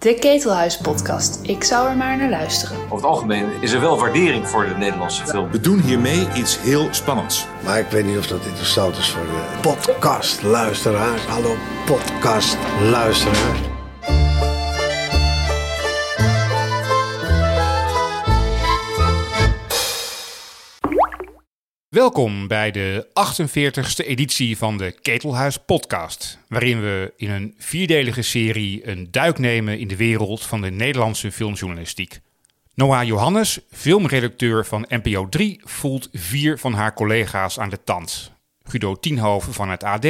De Ketelhuis podcast. Ik zou er maar naar luisteren. Over het algemeen is er wel waardering voor de Nederlandse film. We doen hiermee iets heel spannends. Maar ik weet niet of dat interessant is voor de podcastluisteraars. Hallo podcastluisteraars. Welkom bij de 48ste editie van de Ketelhuis Podcast, waarin we in een vierdelige serie een duik nemen in de wereld van de Nederlandse filmjournalistiek. Noah Johannes, filmredacteur van NPO 3, voelt vier van haar collega's aan de tand. Guido Tienhoven van het AD,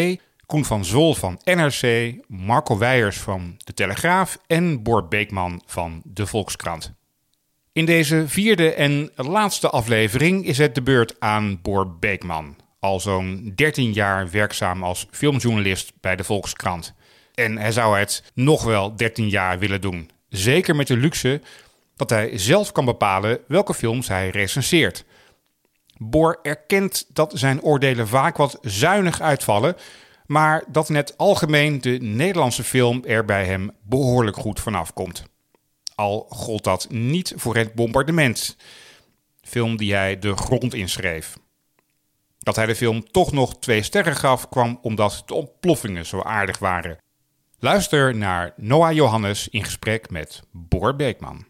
Koen van Zol van NRC, Marco Weijers van De Telegraaf en Bor Beekman van De Volkskrant. In deze vierde en laatste aflevering is het de beurt aan Boor Beekman. Al zo'n 13 jaar werkzaam als filmjournalist bij de Volkskrant. En hij zou het nog wel 13 jaar willen doen. Zeker met de luxe dat hij zelf kan bepalen welke films hij recenseert. Boor erkent dat zijn oordelen vaak wat zuinig uitvallen, maar dat net algemeen de Nederlandse film er bij hem behoorlijk goed vanaf komt al gold dat niet voor het bombardement, film die hij de grond inschreef. Dat hij de film toch nog twee sterren gaf, kwam omdat de ontploffingen zo aardig waren. Luister naar Noah Johannes in gesprek met Boor Beekman.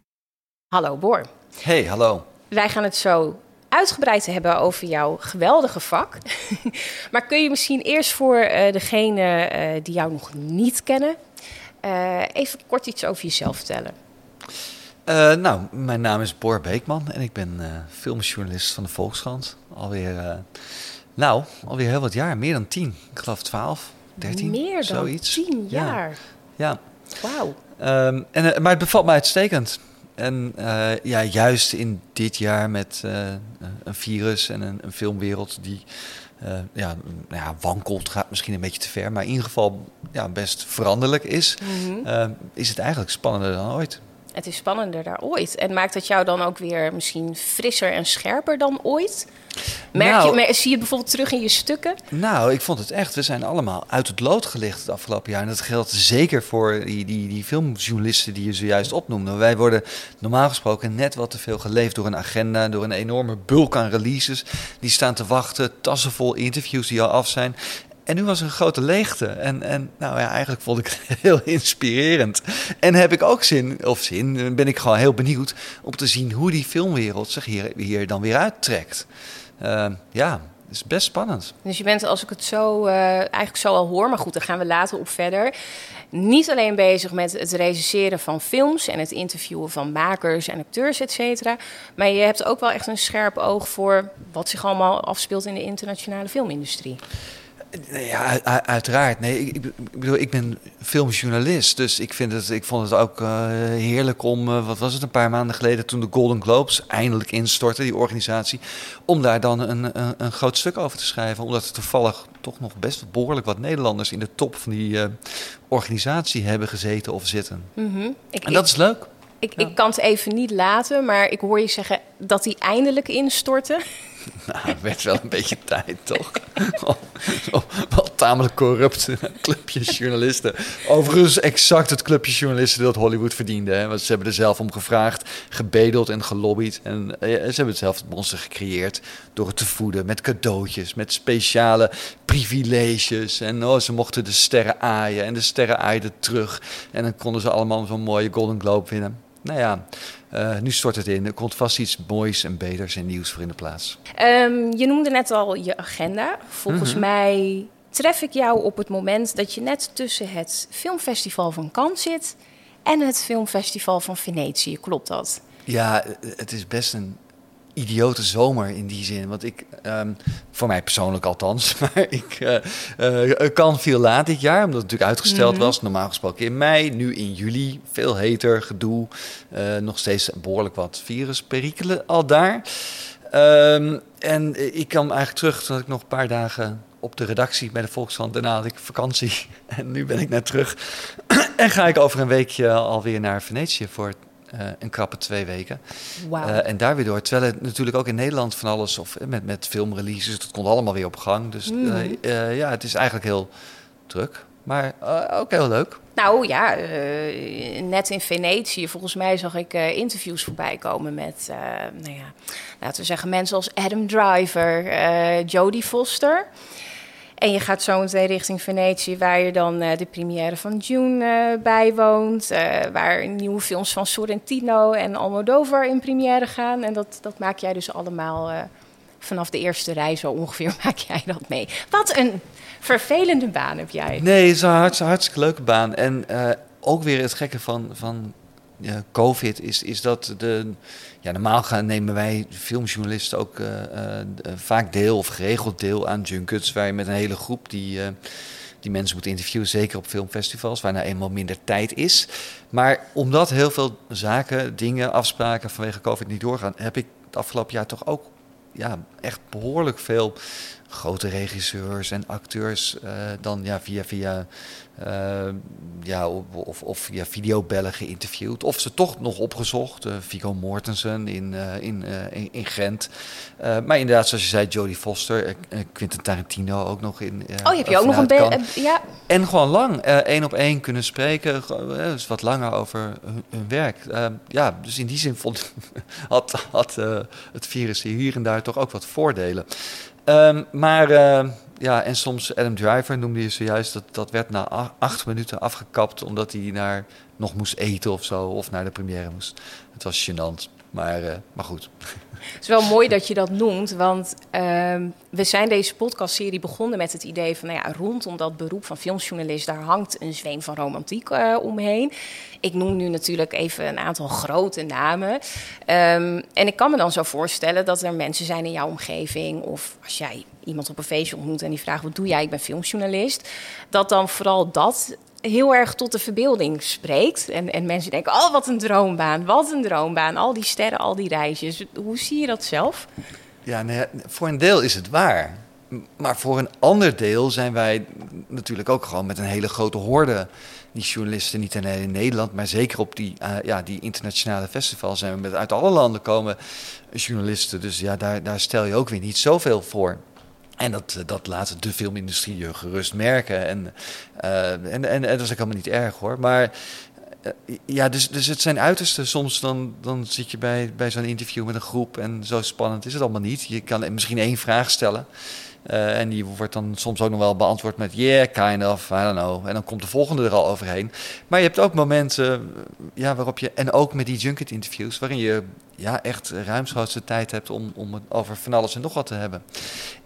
Hallo Boor. Hey, hallo. Wij gaan het zo uitgebreid hebben over jouw geweldige vak. maar kun je misschien eerst voor uh, degene uh, die jou nog niet kennen, uh, even kort iets over jezelf vertellen? Uh, nou, mijn naam is Boor Beekman en ik ben uh, filmjournalist van de Volkskrant. Alweer, uh, nou, alweer heel wat jaar, meer dan tien. Ik geloof twaalf, dertien, Meer dan zoiets. tien jaar? Ja. Wauw. Um, en, maar het bevalt mij uitstekend. En ja, juist in dit jaar met een virus en een, een filmwereld die ja, nou ja, wankelt, gaat misschien een beetje te ver, maar in ieder geval ja, best veranderlijk is, mm -hmm. is het eigenlijk spannender dan ooit. Het is spannender daar ooit. En maakt het jou dan ook weer misschien frisser en scherper dan ooit? Merk nou, je, zie je bijvoorbeeld terug in je stukken? Nou, ik vond het echt. We zijn allemaal uit het lood gelicht het afgelopen jaar. En dat geldt zeker voor die, die, die filmjournalisten die je zojuist opnoemde. Wij worden normaal gesproken net wat te veel geleefd door een agenda, door een enorme bulk aan releases. Die staan te wachten, tassen vol interviews die al af zijn. En nu was er een grote leegte. En, en nou ja, eigenlijk vond ik het heel inspirerend. En heb ik ook zin, of zin, ben ik gewoon heel benieuwd om te zien hoe die filmwereld zich hier, hier dan weer uittrekt. Uh, ja, het is best spannend. Dus je bent, als ik het zo uh, eigenlijk zo al hoor, maar goed, daar gaan we later op verder. Niet alleen bezig met het recenseren van films en het interviewen van makers en acteurs, et cetera. Maar je hebt ook wel echt een scherp oog voor wat zich allemaal afspeelt in de internationale filmindustrie. Ja, uiteraard. Nee, ik, ik, bedoel, ik ben filmjournalist, dus ik, vind het, ik vond het ook uh, heerlijk om, uh, wat was het, een paar maanden geleden, toen de Golden Globes eindelijk instortte, die organisatie, om daar dan een, een, een groot stuk over te schrijven. Omdat er toevallig toch nog best behoorlijk wat Nederlanders in de top van die uh, organisatie hebben gezeten of zitten. Mm -hmm. ik, en dat is leuk. Ik, ja. ik kan het even niet laten, maar ik hoor je zeggen dat die eindelijk instortte. Nou, werd wel een beetje tijd, toch? wel tamelijk corrupt clubje journalisten. Overigens exact het clubje journalisten dat Hollywood verdiende. Hè? Want ze hebben er zelf om gevraagd, gebedeld en gelobbyd. En eh, ze hebben het zelf het monster gecreëerd door het te voeden met cadeautjes, met speciale privileges. En oh, ze mochten de sterren aaien en de sterren aaiden terug. En dan konden ze allemaal zo'n mooie Golden Globe winnen. Nou ja, uh, nu stort het in. Er komt vast iets moois en beters en nieuws voor in de plaats. Um, je noemde net al je agenda. Volgens mm -hmm. mij tref ik jou op het moment dat je net tussen het filmfestival van Cannes zit en het filmfestival van Venetië. Klopt dat? Ja, het is best een idiote zomer in die zin. Want ik, um, voor mij persoonlijk althans, maar ik uh, uh, kan veel laat dit jaar, omdat het natuurlijk uitgesteld mm -hmm. was. Normaal gesproken in mei, nu in juli. Veel heter, gedoe. Uh, nog steeds behoorlijk wat virusperikelen al daar. Um, en ik kwam eigenlijk terug toen ik nog een paar dagen op de redactie bij de Volkskrant. Daarna had ik vakantie en nu ben ik net terug. en ga ik over een weekje alweer naar Venetië voor uh, een krappe twee weken. Wow. Uh, en daar weer door. Terwijl het natuurlijk ook in Nederland van alles, of met, met filmreleases, dat komt allemaal weer op gang. Dus mm. uh, ja, het is eigenlijk heel druk, maar ook heel leuk. Nou ja, net in Venetië, volgens mij zag ik interviews voorbij komen met, nou ja, laten we zeggen, mensen als Adam Driver, Jodie Foster. En je gaat zo meteen richting Venetië, waar je dan de première van June bijwoont. waar nieuwe films van Sorrentino en Almodovar in première gaan. En dat, dat maak jij dus allemaal vanaf de eerste rij zo ongeveer maak jij dat mee. Wat een vervelende baan heb jij. Nee, het is een hartstikke, leuke baan. En ook weer het gekke van, van COVID is, is dat de. Ja, normaal nemen wij filmjournalisten ook uh, uh, vaak deel of geregeld deel aan junkets. Waar je met een hele groep die, die mensen moet interviewen, zeker op filmfestivals, waar nou eenmaal minder tijd is. Maar omdat heel veel zaken, dingen, afspraken vanwege COVID niet doorgaan, heb ik het afgelopen jaar toch ook ja, echt behoorlijk veel grote regisseurs en acteurs uh, dan ja, via, via, uh, ja, of, of via videobellen geïnterviewd. Of ze toch nog opgezocht. Uh, Viggo Mortensen in, in, in, in, Gent. maar inderdaad, zoals je zei, Jodie Foster, Quentin Tarantino ook nog in. oh, heb je ook nog een ja. En gewoon lang één op één kunnen spreken. dus wat langer over hun, hun werk. ja, dus in die zin vond, had, had het virus hier en daar toch ook wat voordelen. Um, maar uh, ja, en soms Adam Driver noemde je zojuist, dat, dat werd na acht minuten afgekapt omdat hij naar nog moest eten of zo, of naar de première moest. Het was gênant, maar, uh, maar goed. Het is wel mooi dat je dat noemt, want uh, we zijn deze podcastserie begonnen met het idee van, nou ja, rondom dat beroep van filmjournalist, daar hangt een zweem van romantiek uh, omheen. Ik noem nu natuurlijk even een aantal grote namen. Um, en ik kan me dan zo voorstellen dat er mensen zijn in jouw omgeving, of als jij iemand op een feestje ontmoet en die vraagt, wat doe jij? Ik ben filmjournalist. Dat dan vooral dat heel erg tot de verbeelding spreekt. En, en mensen denken, oh, wat een droombaan, wat een droombaan. Al die sterren, al die reisjes. Hoe zie je dat zelf? Ja, nee, voor een deel is het waar. Maar voor een ander deel zijn wij natuurlijk ook gewoon met een hele grote horde. Die journalisten, niet alleen in Nederland, maar zeker op die, uh, ja, die internationale festivals zijn we met uit alle landen komen journalisten. Dus ja, daar, daar stel je ook weer niet zoveel voor. En dat, eh, dat laat de filmindustrie je gerust merken. En, uh, en, en, en, dat is ook helemaal niet erg hoor. Maar uh, ja, dus, dus het zijn uiterste. Soms dan, dan zit je bij, bij zo'n interview met een groep en zo spannend is het allemaal niet. Je kan misschien één vraag stellen. Uh, en die wordt dan soms ook nog wel beantwoord met yeah, kind of, I don't know. En dan komt de volgende er al overheen. Maar je hebt ook momenten ja, waarop je, en ook met die junket interviews, waarin je ja, echt ruimschoots tijd hebt om, om het over van alles en nog wat te hebben.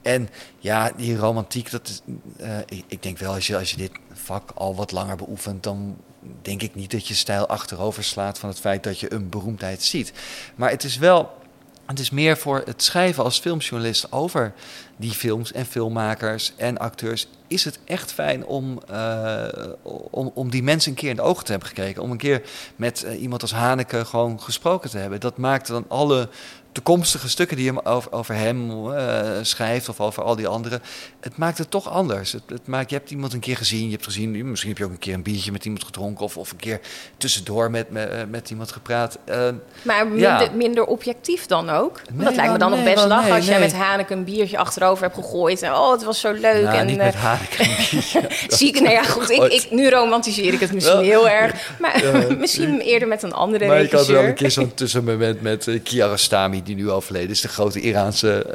En ja, die romantiek, dat uh, ik, ik, denk wel, als je, als je dit vak al wat langer beoefent, dan denk ik niet dat je stijl achterover slaat van het feit dat je een beroemdheid ziet. Maar het is wel het is meer voor het schrijven als filmjournalist over die films en filmmakers en acteurs. Is het echt fijn om, uh, om, om die mensen een keer in de ogen te hebben gekeken. Om een keer met uh, iemand als Haneke gewoon gesproken te hebben. Dat maakt dan alle toekomstige stukken die je over, over hem uh, schrijft of over al die anderen, het maakt het toch anders. Het, het, maakt, je hebt iemand een keer gezien, je hebt gezien, misschien heb je ook een keer een biertje met iemand gedronken of, of een keer tussendoor met, met, eh, met iemand gepraat. Uh, maar minder, ja. minder, objectief dan ook? Nee, dat lijkt me dan nee, nog best nee, als jij met Haneke een biertje achterover hebt gegooid. En, oh, het was zo leuk. Nou, en, niet met Haneke een biertje. Zie ik, nou ja, goed, ik, ik, nu romantiseer ik het misschien heel erg. Maar misschien eerder met een andere maar regisseur. Maar ik had wel een keer zo'n tussenmoment met Kiarostami, die nu overleden is de grote Iraanse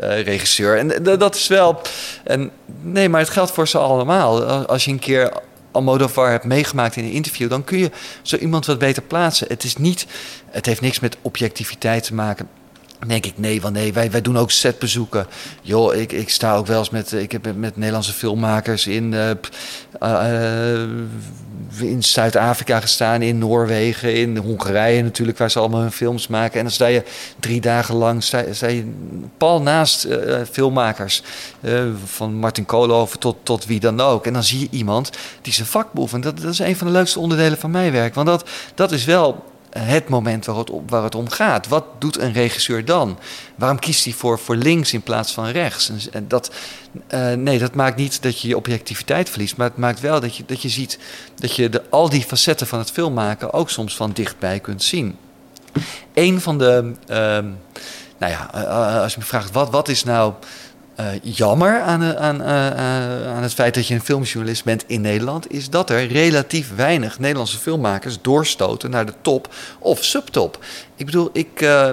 uh, uh, regisseur. En dat is wel. En, nee, maar het geldt voor ze allemaal. Als je een keer Almodovar hebt meegemaakt in een interview, dan kun je zo iemand wat beter plaatsen. Het is niet. Het heeft niks met objectiviteit te maken denk ik, nee, want nee, wij, wij doen ook setbezoeken. Joh, ik, ik sta ook wel eens met, ik heb met Nederlandse filmmakers in, uh, uh, in Zuid-Afrika gestaan, in Noorwegen, in Hongarije natuurlijk, waar ze allemaal hun films maken. En dan sta je drie dagen lang, sta, je pal naast filmmakers, van Martin Koolhoven tot, tot wie dan ook. En dan zie je iemand die zijn vak beoefent. Dat, dat is een van de leukste onderdelen van mijn werk, want dat, dat is wel het moment waar het, waar het om gaat. Wat doet een regisseur dan? Waarom kiest hij voor, voor links in plaats van rechts? En dat, uh, nee, dat maakt niet dat je je objectiviteit verliest, maar het maakt wel dat je, dat je ziet dat je de, al die facetten van het filmmaken ook soms van dichtbij kunt zien. Een van de, uh, nou ja, uh, als je me vraagt wat, wat is nou eh, jammer aan, eh, aan, uh, aan het feit dat je een filmjournalist bent in Nederland, is dat er relatief weinig Nederlandse filmmakers doorstoten naar de top of subtop. Ik bedoel, ik, uh,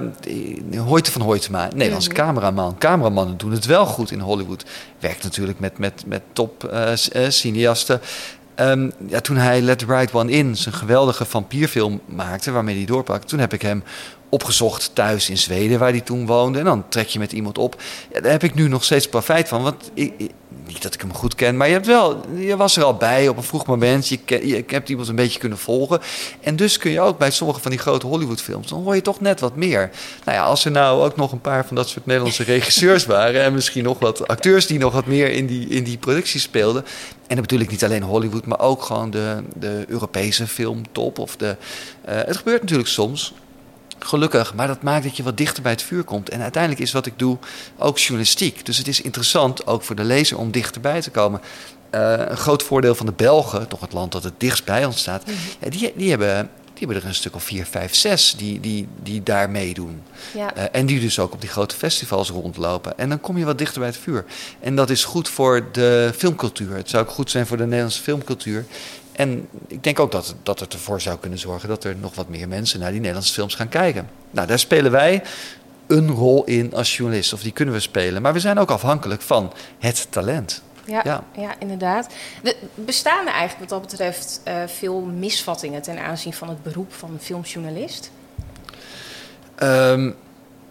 Hoyte van Hoytema, Nederlandse mm cameraman. Cameramannen doen het wel goed in Hollywood. Werkt natuurlijk met, met, met top cineasten. Um, ja, toen hij Let the Right One In, zijn geweldige vampierfilm maakte, waarmee hij doorpakt, toen heb ik hem opgezocht thuis in Zweden, waar hij toen woonde. En dan trek je met iemand op. Ja, daar heb ik nu nog steeds profijt van. Want ik, niet dat ik hem goed ken, maar je, hebt wel, je was er al bij op een vroeg moment. Je, je, hebt iemand een beetje kunnen volgen. En dus kun je ook bij sommige van die grote Hollywoodfilms, dan hoor je toch net wat meer. Nou ja, als er nou ook nog een paar van dat soort Nederlandse regisseurs waren. en misschien nog wat acteurs die nog wat meer in die, in die productie speelden. En dan bedoel ik niet alleen Hollywood, maar ook gewoon de, de Europese filmtop. Of de, uh, het gebeurt natuurlijk soms Gelukkig, maar dat maakt dat je wat dichter bij het vuur komt. En uiteindelijk is wat ik doe ook journalistiek. Dus het is interessant, ook voor de lezer, om dichterbij te komen. Uh, een groot voordeel van de Belgen, toch het land dat het dichtst bij ons staat, mm ja, die, die, hebben, die hebben er een stuk of vier, vijf, zes die, die, die daar meedoen. Ja. Uh, en die dus ook op die grote festivals rondlopen. En dan kom je wat dichter bij het vuur. En dat is goed voor de filmcultuur. Het zou ook goed zijn voor de Nederlandse filmcultuur. En ik denk ook dat, dat het ervoor zou kunnen zorgen dat er nog wat meer mensen naar die Nederlandse films gaan kijken. Nou, daar spelen wij een rol in als journalist, of die kunnen we spelen. Maar we zijn ook afhankelijk van het talent. Ja, ja. ja inderdaad. De, bestaan er eigenlijk wat dat betreft uh, veel misvattingen ten aanzien van het beroep van filmjournalist? Um,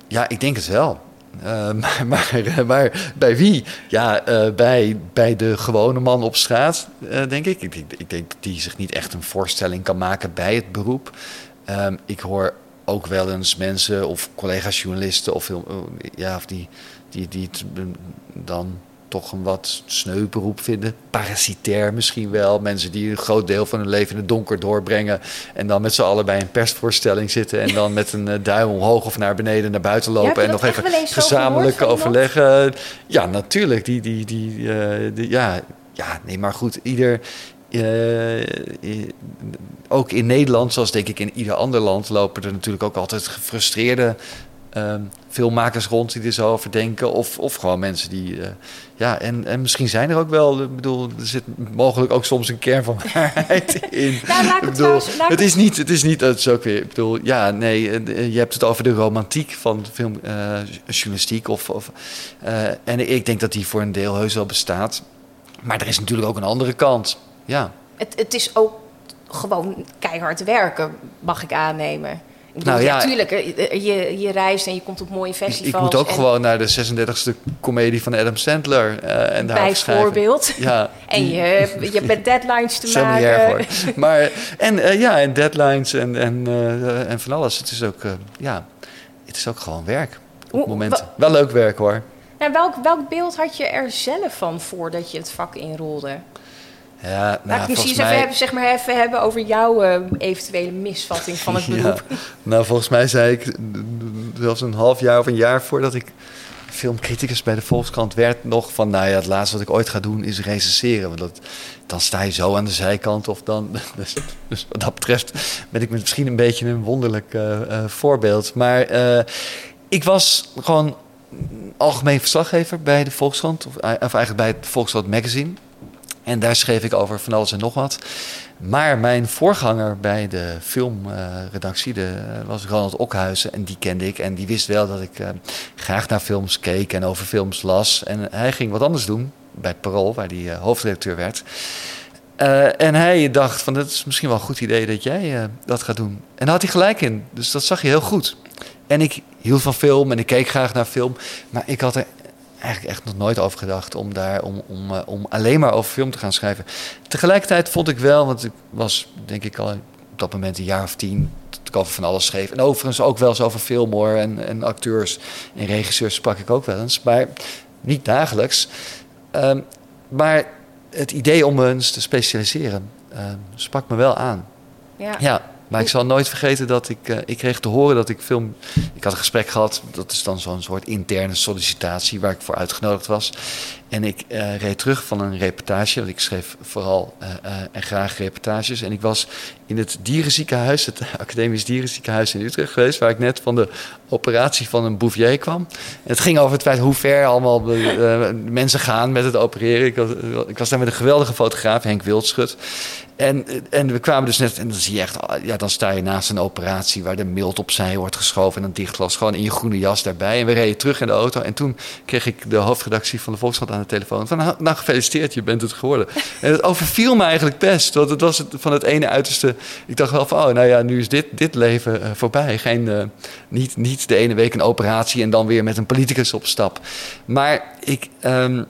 ja, ik denk het wel. Uh, maar, maar, bij wie? Ja, uh, bij, bij de gewone man op straat, uh, denk ik. ik. Ik denk die zich niet echt een voorstelling kan maken bij het beroep. Um, ik hoor ook wel eens mensen of collega's journalisten of, ja, of die, die, die het dan toch een wat sneu beroep vinden. Parasitair misschien wel. Mensen die een groot deel van hun leven in het donker doorbrengen. En dan met z'n allen bij een persvoorstelling zitten. En dan met een uh, duim omhoog of naar beneden naar buiten lopen. en nog even gezamenlijk overleggen. Ja, natuurlijk. Die, die, die, uh, die, ja, ja, nee, maar goed. Ieder. Uh, ook in Nederland, zoals denk ik in ieder ander land, lopen er natuurlijk ook altijd gefrustreerde um, veel makers rond die er zo over denken. Of, of gewoon mensen die. Uh, ja, en, en misschien zijn er ook wel. Ik bedoel, er zit mogelijk ook soms een kern van waarheid in. nou, laat ik bedoel, het, is niet, het is niet. Het is ook weer. Ik bedoel, ja, nee. Eh, je hebt het over de romantiek van filmjournalistiek. Uh, of, of, uh, en ik denk dat die voor een deel heus wel bestaat. Maar er is natuurlijk ook een andere kant. Ja. Het, het is ook gewoon keihard werken, mag ik aannemen nou ja, natuurlijk. Je, je reist en je komt op mooie festivals. Ik moet ook gewoon naar de 36e comedie van Adam Sandler. Uh, en Bijvoorbeeld. Ja, en je, je hebt deadlines te maken. Maar, en uh, ja, en deadlines en, en, uh, en van alles. Het is ook, ja, het is ook gewoon werk. Op momenten. Wel leuk werk hoor. Nou, welk, welk beeld had je er zelf van voordat je het vak inrolde? Ja, nou, ik misschien mij... even, hebben, zeg maar even hebben over jouw uh, eventuele misvatting van het beroep. Ja. Nou, volgens mij zei ik zelfs een half jaar of een jaar voordat ik filmcriticus bij de Volkskrant werd nog van... nou ja, het laatste wat ik ooit ga doen is recenseren. Want dat, dan sta je zo aan de zijkant of dan... Dus, dus wat dat betreft ben ik misschien een beetje een wonderlijk uh, uh, voorbeeld. Maar ik was gewoon algemeen verslaggever bij de Volkskrant. Of, of eigenlijk bij het Volkskrant Magazine. En daar schreef ik over van alles en nog wat. Maar mijn voorganger bij de filmredactie uh, was Ronald Okhuizen. En die kende ik. En die wist wel dat ik uh, graag naar films keek en over films las. En hij ging wat anders doen bij Parool, waar hij uh, hoofdredacteur werd. en hij dacht van, het is misschien wel een goed idee dat jij dat gaat doen. En daar had hij gelijk in. Dus dat zag je heel goed. En ik hield van film en ik keek graag naar film. Maar ik had er eigenlijk echt nog nooit over gedacht om daar om, om, uh, om alleen maar over film te gaan schrijven. Tegelijkertijd vond ik wel, want ik was denk ik al op dat moment een jaar of tien dat ik over van alles schreef. En overigens ook wel eens over film hoor. En, en acteurs en regisseurs sprak ik ook wel eens. Maar niet dagelijks. Um, maar het idee om me eens te specialiseren uh, sprak me wel aan. Ja. ja. Maar ik zal nooit vergeten dat ik, uh, ik kreeg te horen dat ik film. Ik had een gesprek gehad, dat is dan zo'n soort interne sollicitatie waar ik voor uitgenodigd was. En ik uh, reed terug van een reportage, want ik schreef vooral uh, en graag reportages. En ik was in het dierenziekenhuis, het academisch dierenziekenhuis in Utrecht geweest, waar ik net van de operatie van een Bouvier kwam. Het ging over het feit hoe ver allemaal mensen gaan met het opereren. Ik was, ik was, daar met een geweldige fotograaf, Henk Wildschut. En, en we kwamen dus net, en dan zie je echt, ja, dan sta je naast een operatie waar de mild opzij wordt geschoven en dan dichtglas, gewoon in je groene jas daarbij. En we reden terug in de auto en toen kreeg ik de hoofdredactie van de Volkskrant aan de telefoon van, nou, gefeliciteerd, je bent het geworden. En het overviel me eigenlijk best, want het was het, van het ene uiterste. Ik dacht wel van, oh, nou ja, nu is dit, dit leven uh, voorbij. Geen, uh, niet, niet de ene week een operatie en dan weer met een politicus op stap. Maar ik... Um,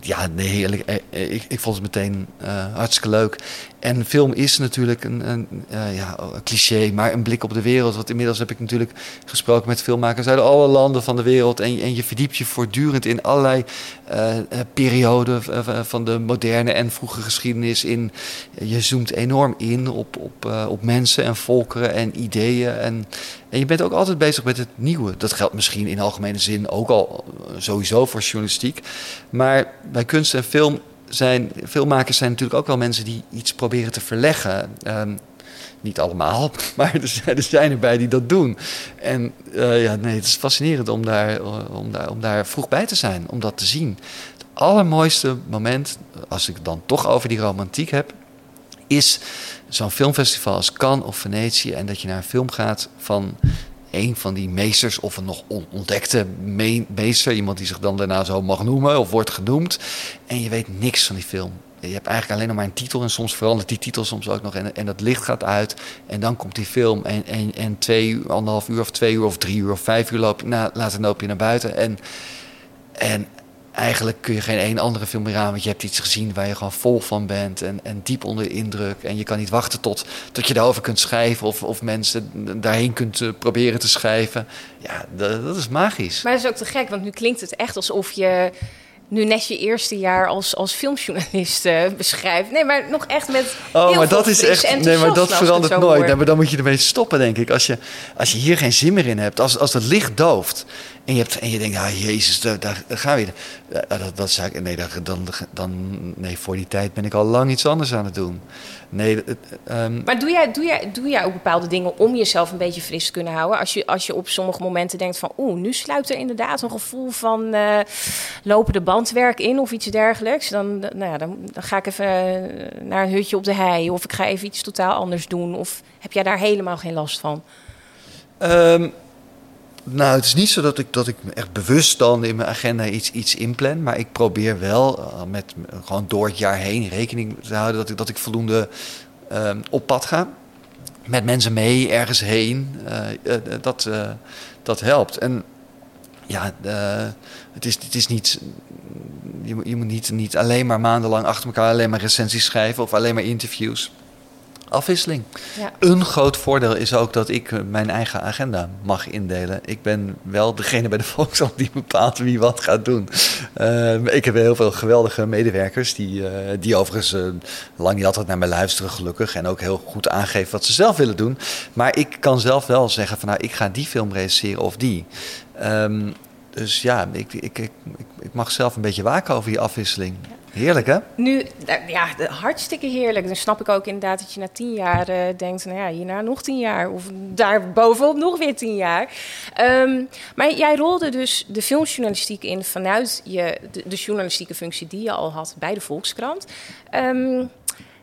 ja, nee, heerlijk. Eh, eh, ik, ik vond het meteen uh, hartstikke leuk. En film is natuurlijk een, een, uh, ja, een cliché, maar een blik op de wereld. Want inmiddels heb ik natuurlijk gesproken met filmmakers uit alle landen van de wereld. En, en je verdiept je voortdurend in allerlei uh, perioden van de moderne en vroege geschiedenis. In, je zoomt enorm in op, op, op mensen en volkeren en ideeën. En, en je bent ook altijd bezig met het nieuwe. Dat geldt misschien in algemene zin ook al sowieso voor journalistiek. Maar bij kunst en film zijn, filmmakers zijn natuurlijk ook wel mensen die iets proberen te verleggen. Um, niet allemaal, maar er zijn, er erbij die dat doen. En uh, ja, nee, het is fascinerend om daar, om, daar, om daar vroeg bij te zijn, om dat te zien. Het allermooiste moment, als ik dan toch over die romantiek heb, is zo'n filmfestival als Cannes of Venetië. En dat je naar een film gaat van een van die meesters of een nog onontdekte meester, iemand die zich dan daarna zo mag noemen of wordt genoemd. En je weet niks van die film. Je hebt eigenlijk alleen nog maar een titel en soms verandert die titel soms ook nog. En, en dat licht gaat uit en dan komt die film. En, en, en twee uur, anderhalf uur of twee uur of drie uur of vijf uur loop je, na, later loop je naar buiten. En, en eigenlijk kun je geen één andere film meer aan. Want je hebt iets gezien waar je gewoon vol van bent. En, en diep onder de indruk. En je kan niet wachten tot, tot je daarover kunt schrijven. Of, of mensen daarheen kunt uh, proberen te schrijven. Ja, dat, is magisch. Maar dat is ook te gek. Want nu klinkt het echt alsof je nu net je eerste jaar als, als filmjournalist uh, beschrijft. Nee, maar nog echt met. Oh, maar dat is echt. Nee, maar dat verandert nooit. Nee, maar dan moet je ermee stoppen, denk ik. Als je, als je hier geen zin meer in hebt, als, als het licht dooft. En je, hebt, en je denkt, ah, jezus, daar, daar, gaan we. Dat, dat zei ik, nee, dan, dan, nee, voor die tijd ben ik al lang iets anders aan het doen. Nee, um... Maar doe jij, doe, jij, doe jij ook bepaalde dingen om jezelf een beetje fris te kunnen houden? Als je, als je op sommige momenten denkt van... oeh, nu sluit er inderdaad een gevoel van uh, lopende bandwerk in of iets dergelijks. Dan, nou ja, dan, ga ik even eh, naar een hutje op de hei. Of ik ga even iets totaal anders doen. Of heb jij daar helemaal geen last van? Um, nou, het is niet zo dat ik, dat ik echt bewust dan in mijn agenda iets, iets inplan. Maar ik probeer wel uh, met, gewoon door het jaar heen rekening te houden dat ik, dat ik voldoende uh, op pad ga. Met mensen mee, ergens heen. Uh, dat, dat helpt. En ja, het, is, het is niet. Je, je moet niet, niet alleen maar maandenlang achter elkaar alleen maar recensies schrijven of alleen maar interviews afwisseling. Ja. Een groot voordeel is ook dat ik mijn eigen agenda mag indelen. Ik ben wel degene bij de Volkskrant die bepaalt wie wat gaat doen. Uh, ik heb heel veel geweldige medewerkers die, uh, die overigens lang niet altijd naar mij luisteren, gelukkig. En ook heel goed aangeven wat ze zelf willen doen. Maar ik kan zelf wel zeggen van nou, ik ga die film recenseren of die. Um, dus ja, ik, ik, ik, ik, mag zelf een beetje waken over die afwisseling. Heerlijk, hè? Nu, ja, hartstikke heerlijk. Dan snap ik ook inderdaad dat je na tien jaar uh, denkt... nou ja, hierna nog tien jaar. Of daar bovenop nog weer tien jaar. Um, maar jij rolde dus de filmjournalistiek in... vanuit je, de, journalistieke functie die je al had bij de Volkskrant. Um,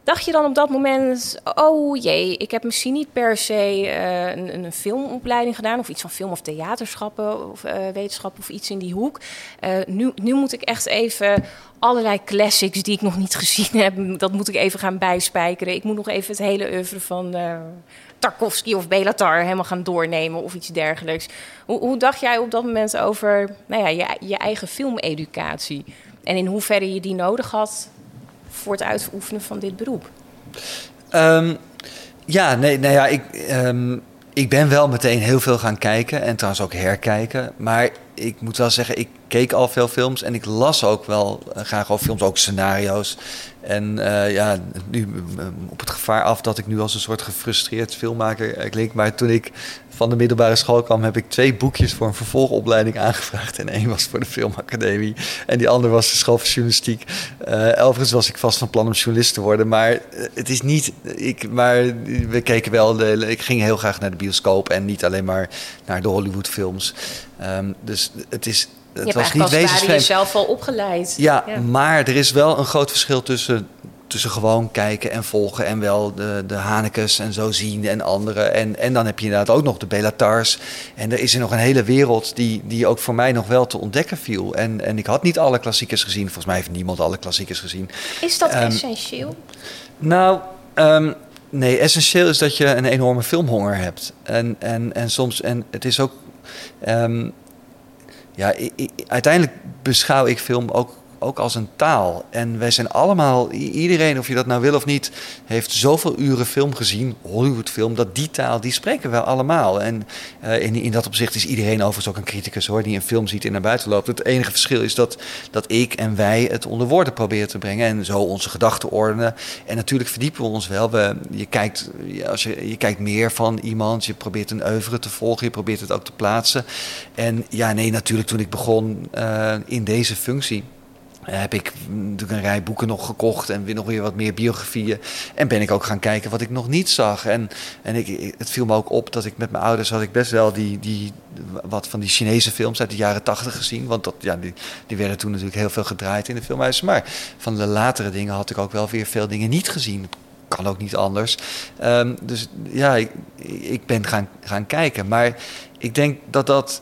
Dacht je dan op dat moment, oh jee, ik heb misschien niet per se uh, een, een, filmopleiding gedaan of iets van film- of theaterschappen of uh, wetenschappen of iets in die hoek. Uh, nu, nu moet ik echt even allerlei classics die ik nog niet gezien heb, dat moet ik even gaan bijspijkeren. Ik moet nog even het hele oeuvre van Tarkovsky of Belatar helemaal gaan doornemen of iets dergelijks. Hoe, hoe dacht jij op dat moment over nou ja, je, je eigen filmeducatie? En in hoeverre je die nodig had voor het uitoefenen van dit beroep? Um, ja, nee, nou ja, ik, um, ik ben wel meteen heel veel gaan kijken en trouwens ook herkijken. Maar ik moet wel zeggen, ik, keek al veel films en ik las ook wel eh, graag over films, ook scenario's. En eh, ja, nu op het gevaar af dat ik nu als een soort gefrustreerd filmmaker eh, klink. Maar toen ik van de middelbare school kwam, heb ik twee boekjes voor een vervolgopleiding aangevraagd. En één was voor de Filmacademie en die andere was de School van Journalistiek. Uh, overigens was ik vast van plan om journalist te worden, maar het is niet. Ik, maar we keken wel. De, ik ging heel graag naar de bioscoop en niet alleen maar naar de Hollywoodfilms. Um, dus het is het je was niet wezensvreemd. jezelf al opgeleid. Ja, ja, maar er is wel een groot verschil tussen, tussen gewoon kijken en volgen... en wel de, de Hanekes en zo zien en anderen. En, en dan heb je inderdaad ook nog de Belatars. En er is er nog een hele wereld die, die ook voor mij nog wel te ontdekken viel. En, en ik had niet alle klassiekers gezien. Volgens mij heeft niemand alle klassiekers gezien. Is dat um, essentieel? Nou... Um, Nee, essentieel is dat je een enorme filmhonger hebt. En, en, en soms, en het is ook. Um, ja, uiteindelijk beschouw ik film ook ook als een taal. En wij zijn allemaal, iedereen, of je dat nou wil of niet, heeft zoveel uren film gezien, Hollywoodfilm, dat die taal, die spreken we allemaal. En uh, in, in dat opzicht is iedereen overigens ook een criticus hoor, die een film ziet en naar buiten loopt. Het enige verschil is dat, dat ik en wij het onder woorden proberen te brengen en zo onze gedachten ordenen. En natuurlijk verdiepen we ons wel. We, je, kijkt, als je, je kijkt meer van iemand, je probeert een oeuvre te volgen, je probeert het ook te plaatsen. En ja, nee, natuurlijk toen ik begon uh, in deze functie heb ik natuurlijk een rij boeken nog gekocht en weer nog weer wat meer biografieën. En ben ik ook gaan kijken wat ik nog niet zag. En, en ik, het viel me ook op dat ik met mijn ouders had ik best wel die, die, wat van die Chinese films uit de jaren tachtig gezien. Want dat, ja, die, die werden toen natuurlijk heel veel gedraaid in de filmhuizen. Maar van de latere dingen had ik ook wel weer veel dingen niet gezien. Kan ook niet anders. Um, dus ja, ik, ik ben gaan, gaan kijken. Maar ik denk dat dat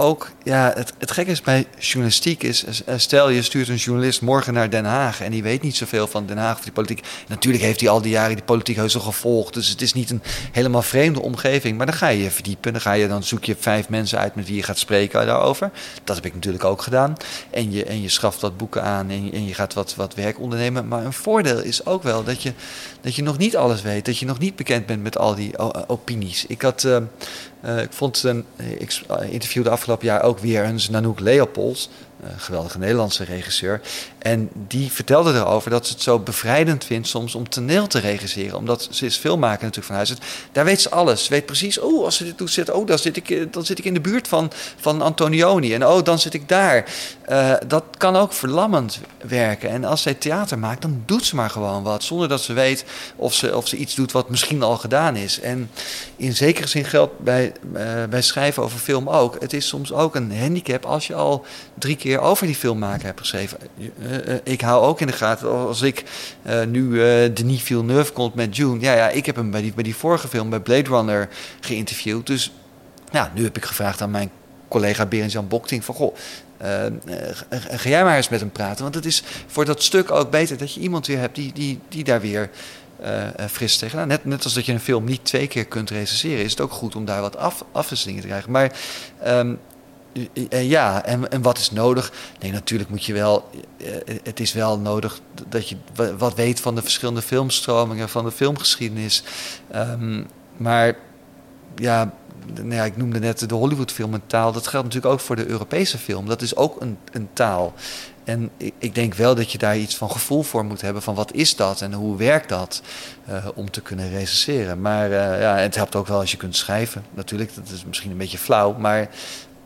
ook, ja, het, het gekke is bij journalistiek is, stel je stuurt een journalist morgen naar Den Haag en die weet niet zoveel van Den Haag of die politiek. Natuurlijk heeft hij al die jaren die politiek heus al gevolgd, dus het is niet een helemaal vreemde omgeving. Maar dan ga je je verdiepen, dan, ga je, dan zoek je vijf mensen uit met wie je gaat spreken daarover. Dat heb ik natuurlijk ook gedaan. En je, en je schaft wat boeken aan en je, en je gaat wat, wat werk ondernemen. Maar een voordeel is ook wel dat je, dat je nog niet alles weet, dat je nog niet bekend bent met al die opinies. Ik had... Uh, uh, ik vond een, ik interviewde afgelopen jaar ook weer eens Nanook Leopolds. Een geweldige Nederlandse regisseur. En die vertelde erover dat ze het zo bevrijdend vindt soms om toneel te regisseren. Omdat ze is filmmaker natuurlijk van huis. Daar weet ze alles. Ze weet precies, oh, als ze dit doet, zit, oh, dan zit, ik, eh, dan zit ik in de buurt van, van Antonioni. En oh, dan zit ik daar. Uh, dat kan ook verlammend werken. En als zij theater maakt, dan doet ze maar gewoon wat. Zonder dat ze weet of ze, of ze iets doet wat misschien al gedaan is. En in zekere zin geldt bij, bij schrijven over film ook. Het is soms ook een handicap als je al drie keer over die film maken heb geschreven. Uh, ik hou ook in de gaten, als ik uh, nu uh, Denis Villeneuve komt met June. Ja, ja, ik heb hem bij die, bij die vorige film, bij Blade Runner, geïnterviewd. Dus ja, nu heb ik gevraagd aan mijn collega Berend-Jan Bokting van... Goh, ga jij maar eens met hem praten. Want het is voor dat stuk ook beter dat je iemand weer hebt die, die, die daar weer... fris tegenaan. Net, net als dat je een film niet twee keer kunt recenseren, is het ook goed om daar wat af, afwisselingen te krijgen. Maar um, ja, en, en wat is nodig? Nee, natuurlijk moet je wel. Eh, het is wel nodig dat je wat weet van de verschillende filmstromingen, van de filmgeschiedenis. Um, maar ja, nou ik noemde net de Hollywoodfilm een taal. Dat geldt natuurlijk ook voor de Europese film. Dat is ook een, een taal. En ik, ik, denk wel dat je daar iets van gevoel voor moet hebben van wat is dat en hoe werkt dat uh, om te kunnen recenseren. Maar ja, het helpt ook wel als je kunt schrijven. Natuurlijk, dat is misschien een beetje flauw, maar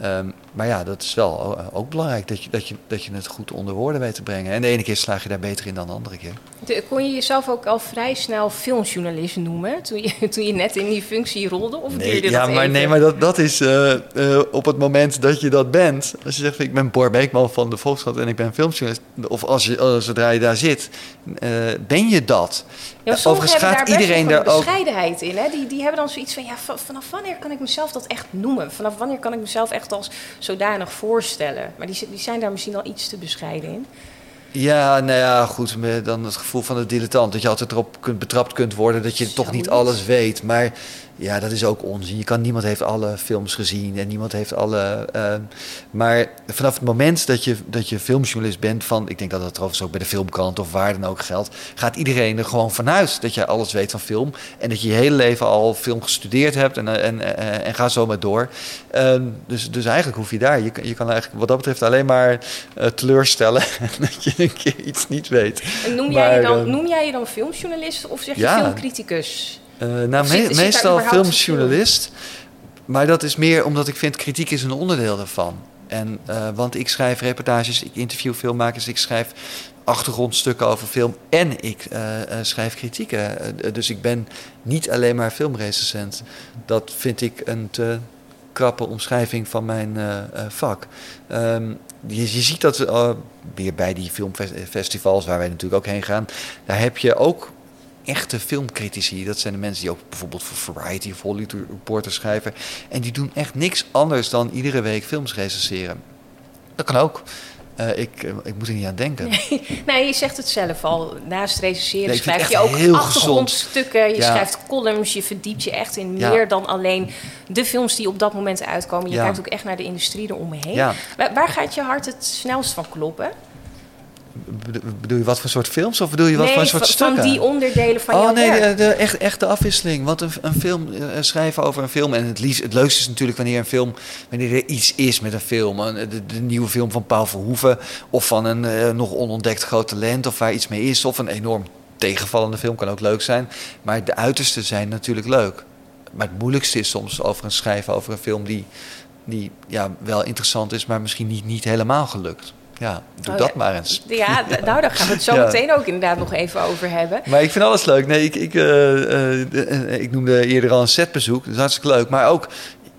Um, maar ja, dat is wel ook belangrijk dat je, dat, je, dat je het goed onder woorden weet te brengen. En de ene keer slaag je daar beter in dan de andere keer. De, kon je jezelf ook al vrij snel filmjournalist noemen toen je, toen je net in die functie rolde? Of nee, ja, dat maar, nee, maar dat, dat is uh, uh, op het moment dat je dat bent. Als je zegt, ik ben Boor Beekman van de Volkskrant en ik ben filmjournalist. Of als je, zodra je daar zit, ben je dat. Ja, Overigens gaat daar iedereen daar ook. bescheidenheid in. Hè? Die, die hebben dan zoiets van: ja, vanaf wanneer kan ik mezelf dat echt noemen? Vanaf wanneer kan ik mezelf echt als zodanig voorstellen? Maar die, die zijn daar misschien al iets te bescheiden in. Ja, nou ja, goed. Dan het gevoel van de dilettant. Dat je altijd erop kunt, betrapt kunt worden dat je toch niet alles weet. Maar Ja, dat is ook onzin. Je kan, niemand heeft alle films gezien en niemand heeft alle. Uh, maar vanaf het moment dat je, dat je filmjournalist bent, van, ik denk dat dat trouwens ook bij de filmkrant of waar dan ook geldt, gaat iedereen er gewoon vanuit dat je alles weet van film. En dat je je hele leven al film gestudeerd hebt en, en, en, en ga zo maar door. Uh, dus, dus eigenlijk hoef je daar, je, je kan eigenlijk wat dat betreft alleen maar uh, teleurstellen dat je een keer iets niet weet. En noem, jij, je dan, noem jij je dan filmjournalist of zeg je ja, filmcriticus? Uh, nou, me zit, meestal filmjournalist. Maar dat is meer omdat ik vind kritiek is een onderdeel daarvan. En, uh, want ik schrijf reportages, ik interview filmmakers, ik schrijf achtergrondstukken over film en ik uh, schrijf kritieken. dus ik ben niet alleen maar filmrecensent. Dat vind ik een te krappe omschrijving van mijn vak. Um, je, je, ziet dat weer bij die filmfestivals waar wij natuurlijk ook heen gaan, daar heb je ook echte filmcritici. Dat zijn de mensen die ook bijvoorbeeld voor Variety of Hollywood Reporter schrijven. En die doen echt niks anders dan iedere week films recenseren. Dat kan ook. Uh, ik, uh, ik moet er niet aan denken. Nee, nee, je zegt het zelf al. Naast recenseren nee, schrijf je ook achtergrondstukken. Je ja. schrijft columns. Je verdiept je echt in ja. meer dan alleen de films die op dat moment uitkomen. Je ja. kijkt ook echt naar de industrie eromheen. Waar, waar gaat je hart het snelst van kloppen? Bedoel je wat voor soort films of bedoel je wat nee, voor soort van, stukken? van die onderdelen van oh, jouw nee, werk. de, de echt, echte afwisseling. Want een, een film uh, schrijven over een film... en het, liefst, het leukste is natuurlijk wanneer een film... wanneer er iets is met een film. Een, de, de, nieuwe film van Paul Verhoeven... of van een uh, nog onontdekt groot talent... of waar iets mee is. Of een enorm tegenvallende film kan ook leuk zijn. Maar de uiterste zijn natuurlijk leuk. Maar het moeilijkste is soms over een schrijven over een film... die, die ja, wel interessant is, maar misschien niet, niet helemaal gelukt. Ja, doe Oh, dat maar eens. Ja, nou, daar gaan we het zo Ja. meteen ook inderdaad nog even over hebben. Maar ik vind alles leuk. Nee, ik, ik, eh, eh, ik noemde eerder al een setbezoek. Dat is hartstikke leuk. Maar ook,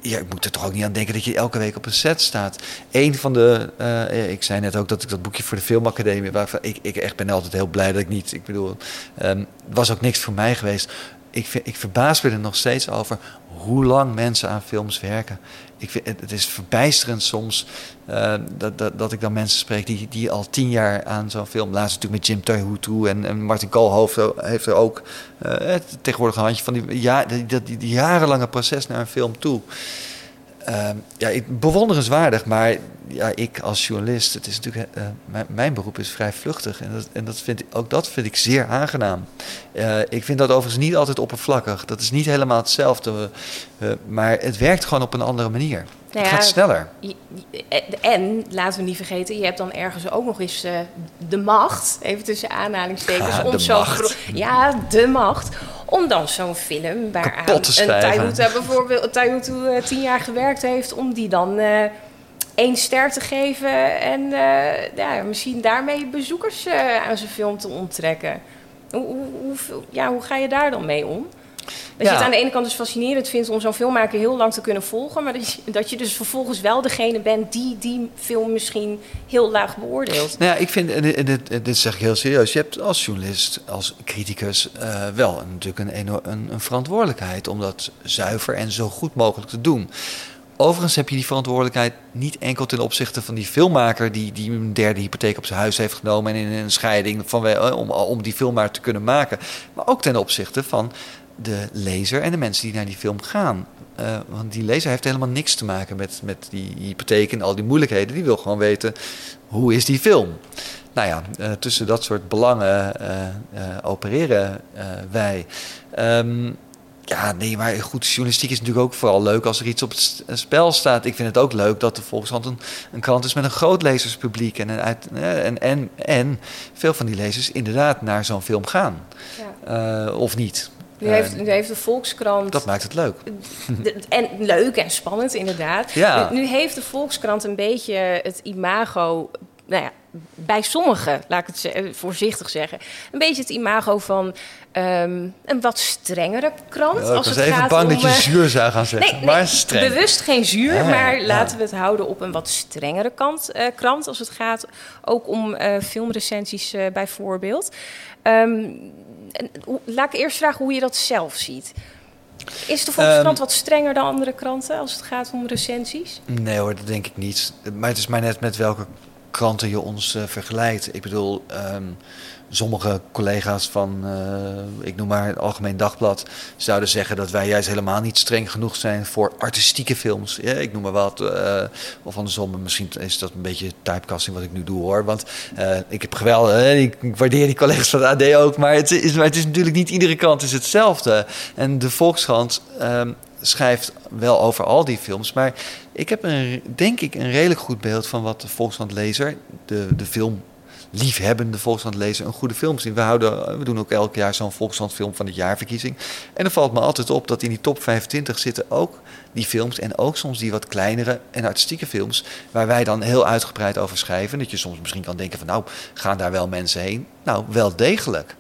ja, ik moet er toch ook niet aan denken dat je elke week op een set staat. Eén van de, eh, ik zei net ook dat ik dat boekje voor de filmacademie, waarvan ik, ik echt ben altijd heel blij dat ik niet, ik bedoel, ehm, was ook niks voor mij geweest. Ik, ik verbaas me er nog steeds over hoe lang mensen aan films werken. Ik vind, het, is verbijsterend soms eh, dat, dat, dat ik dan mensen spreek die, die al tien jaar aan zo'n film. Laatst natuurlijk met Jim Terhoutu en, en Martin Koolhoofd heeft er ook eh, het tegenwoordig een handje van die, ja, die, die jarenlange proces naar een film toe. Ehm, ja, ik, bewonderenswaardig, maar ja, ik als journalist, het is natuurlijk, eh, mijn, beroep is vrij vluchtig en, dat, en dat vind ook dat vind ik zeer aangenaam. Eh, ik vind dat overigens niet altijd oppervlakkig, dat is niet helemaal hetzelfde, eh, maar het werkt gewoon op een andere manier. Nou het ja, gaat sneller. Je- En, laten we niet vergeten, je hebt dan ergens ook nog eens eh, de macht, even tussen aanhalingstekens, om zo Ja, de macht. Om dan zo'n film waaraan te een. Taihuta bijvoorbeeld Taihutu eh, tien jaar gewerkt heeft, om die dan eh één ster te geven en eh, ja, misschien daarmee bezoekers eh, aan zijn film te onttrekken. Hoe, hoe, hoe, ja, hoe ga je daar dan mee om? Dat je het aan de ene kant dus fascinerend vindt om zo'n filmmaker heel lang te kunnen volgen, maar dat je, dat je dus vervolgens wel degene bent die die film misschien heel laag beoordeelt. Nou ja, ik vind, en dit, en zeg ik heel serieus, je hebt als journalist, als criticus eh, wel natuurlijk een, een, een verantwoordelijkheid om dat zuiver en zo goed mogelijk te doen. Overigens heb je die verantwoordelijkheid niet enkel ten opzichte van die filmmaker die, die een derde hypotheek op zijn huis heeft genomen en in een scheiding van, eh, om, om die film maar te kunnen maken. Maar ook ten opzichte van de lezer en de mensen die naar die film gaan. Eh, want die lezer heeft helemaal niks te maken met, met die hypotheek en al die moeilijkheden. Die wil gewoon weten, hoe is die film? Nou ja, eh, tussen dat soort belangen eh, opereren wij. Ehm, ja, nee, maar goed, journalistiek is natuurlijk ook vooral leuk als er iets op het spel staat. Ik vind het ook leuk dat de Volkskrant een, een krant is met een groot lezerspubliek. En, een uit, en, en, en veel van die lezers inderdaad naar zo'n film gaan. Ja. Of niet. Nu, Eh, heeft, nu heeft de Volkskrant. dat maakt het leuk. en leuk en spannend, inderdaad. Ja. Nu, nu heeft de Volkskrant een beetje het imago. Nou ja, bij sommigen, laat ik het ze- voorzichtig zeggen. Een beetje het imago van ehm, een wat strengere krant. Ja, ik als was het even gaat bang om, dat je eh, zuur zou gaan zeggen. Nee, nee, maar streng. bewust geen zuur, Ja, maar ja. laten we het houden op een wat strengere kant, eh, krant als het gaat ook om eh, filmrecensies eh, bijvoorbeeld. Ehm, en laat ik eerst vragen hoe je dat zelf ziet. Is de Volkskrant Ehm, wat strenger dan andere kranten als het gaat om recensies? Nee hoor, dat denk ik niet. Maar het is maar net met welke kranten je ons uh, vergelijkt. Ik bedoel, ehm, sommige collega's van, uh, ik noem maar het Algemeen Dagblad, zouden zeggen dat wij juist helemaal niet streng genoeg zijn voor artistieke films. Ja, ik noem maar wat. Uh, of andersom, misschien is dat een beetje typecasting wat ik nu doe hoor. Want uh, ik heb geweldig, ik waardeer die collega's van de AD ook, maar het is, het is natuurlijk niet iedere kant is hetzelfde. En de Volkskrant ehm, schrijft wel over al die films, maar ik heb een, denk ik een redelijk goed beeld van wat de Volkskrant-lezer, de, de film liefhebbende Volkskrant-lezer een goede film zien. We, houden, we doen ook elk jaar zo'n Volkskrant-film van de jaarverkiezing. En dan valt me altijd op dat in die top 25 zitten ook die films en ook soms die wat kleinere en artistieke films, waar wij dan heel uitgebreid over schrijven. Dat je soms misschien kan denken van nou, gaan daar wel mensen heen? Nou, wel degelijk.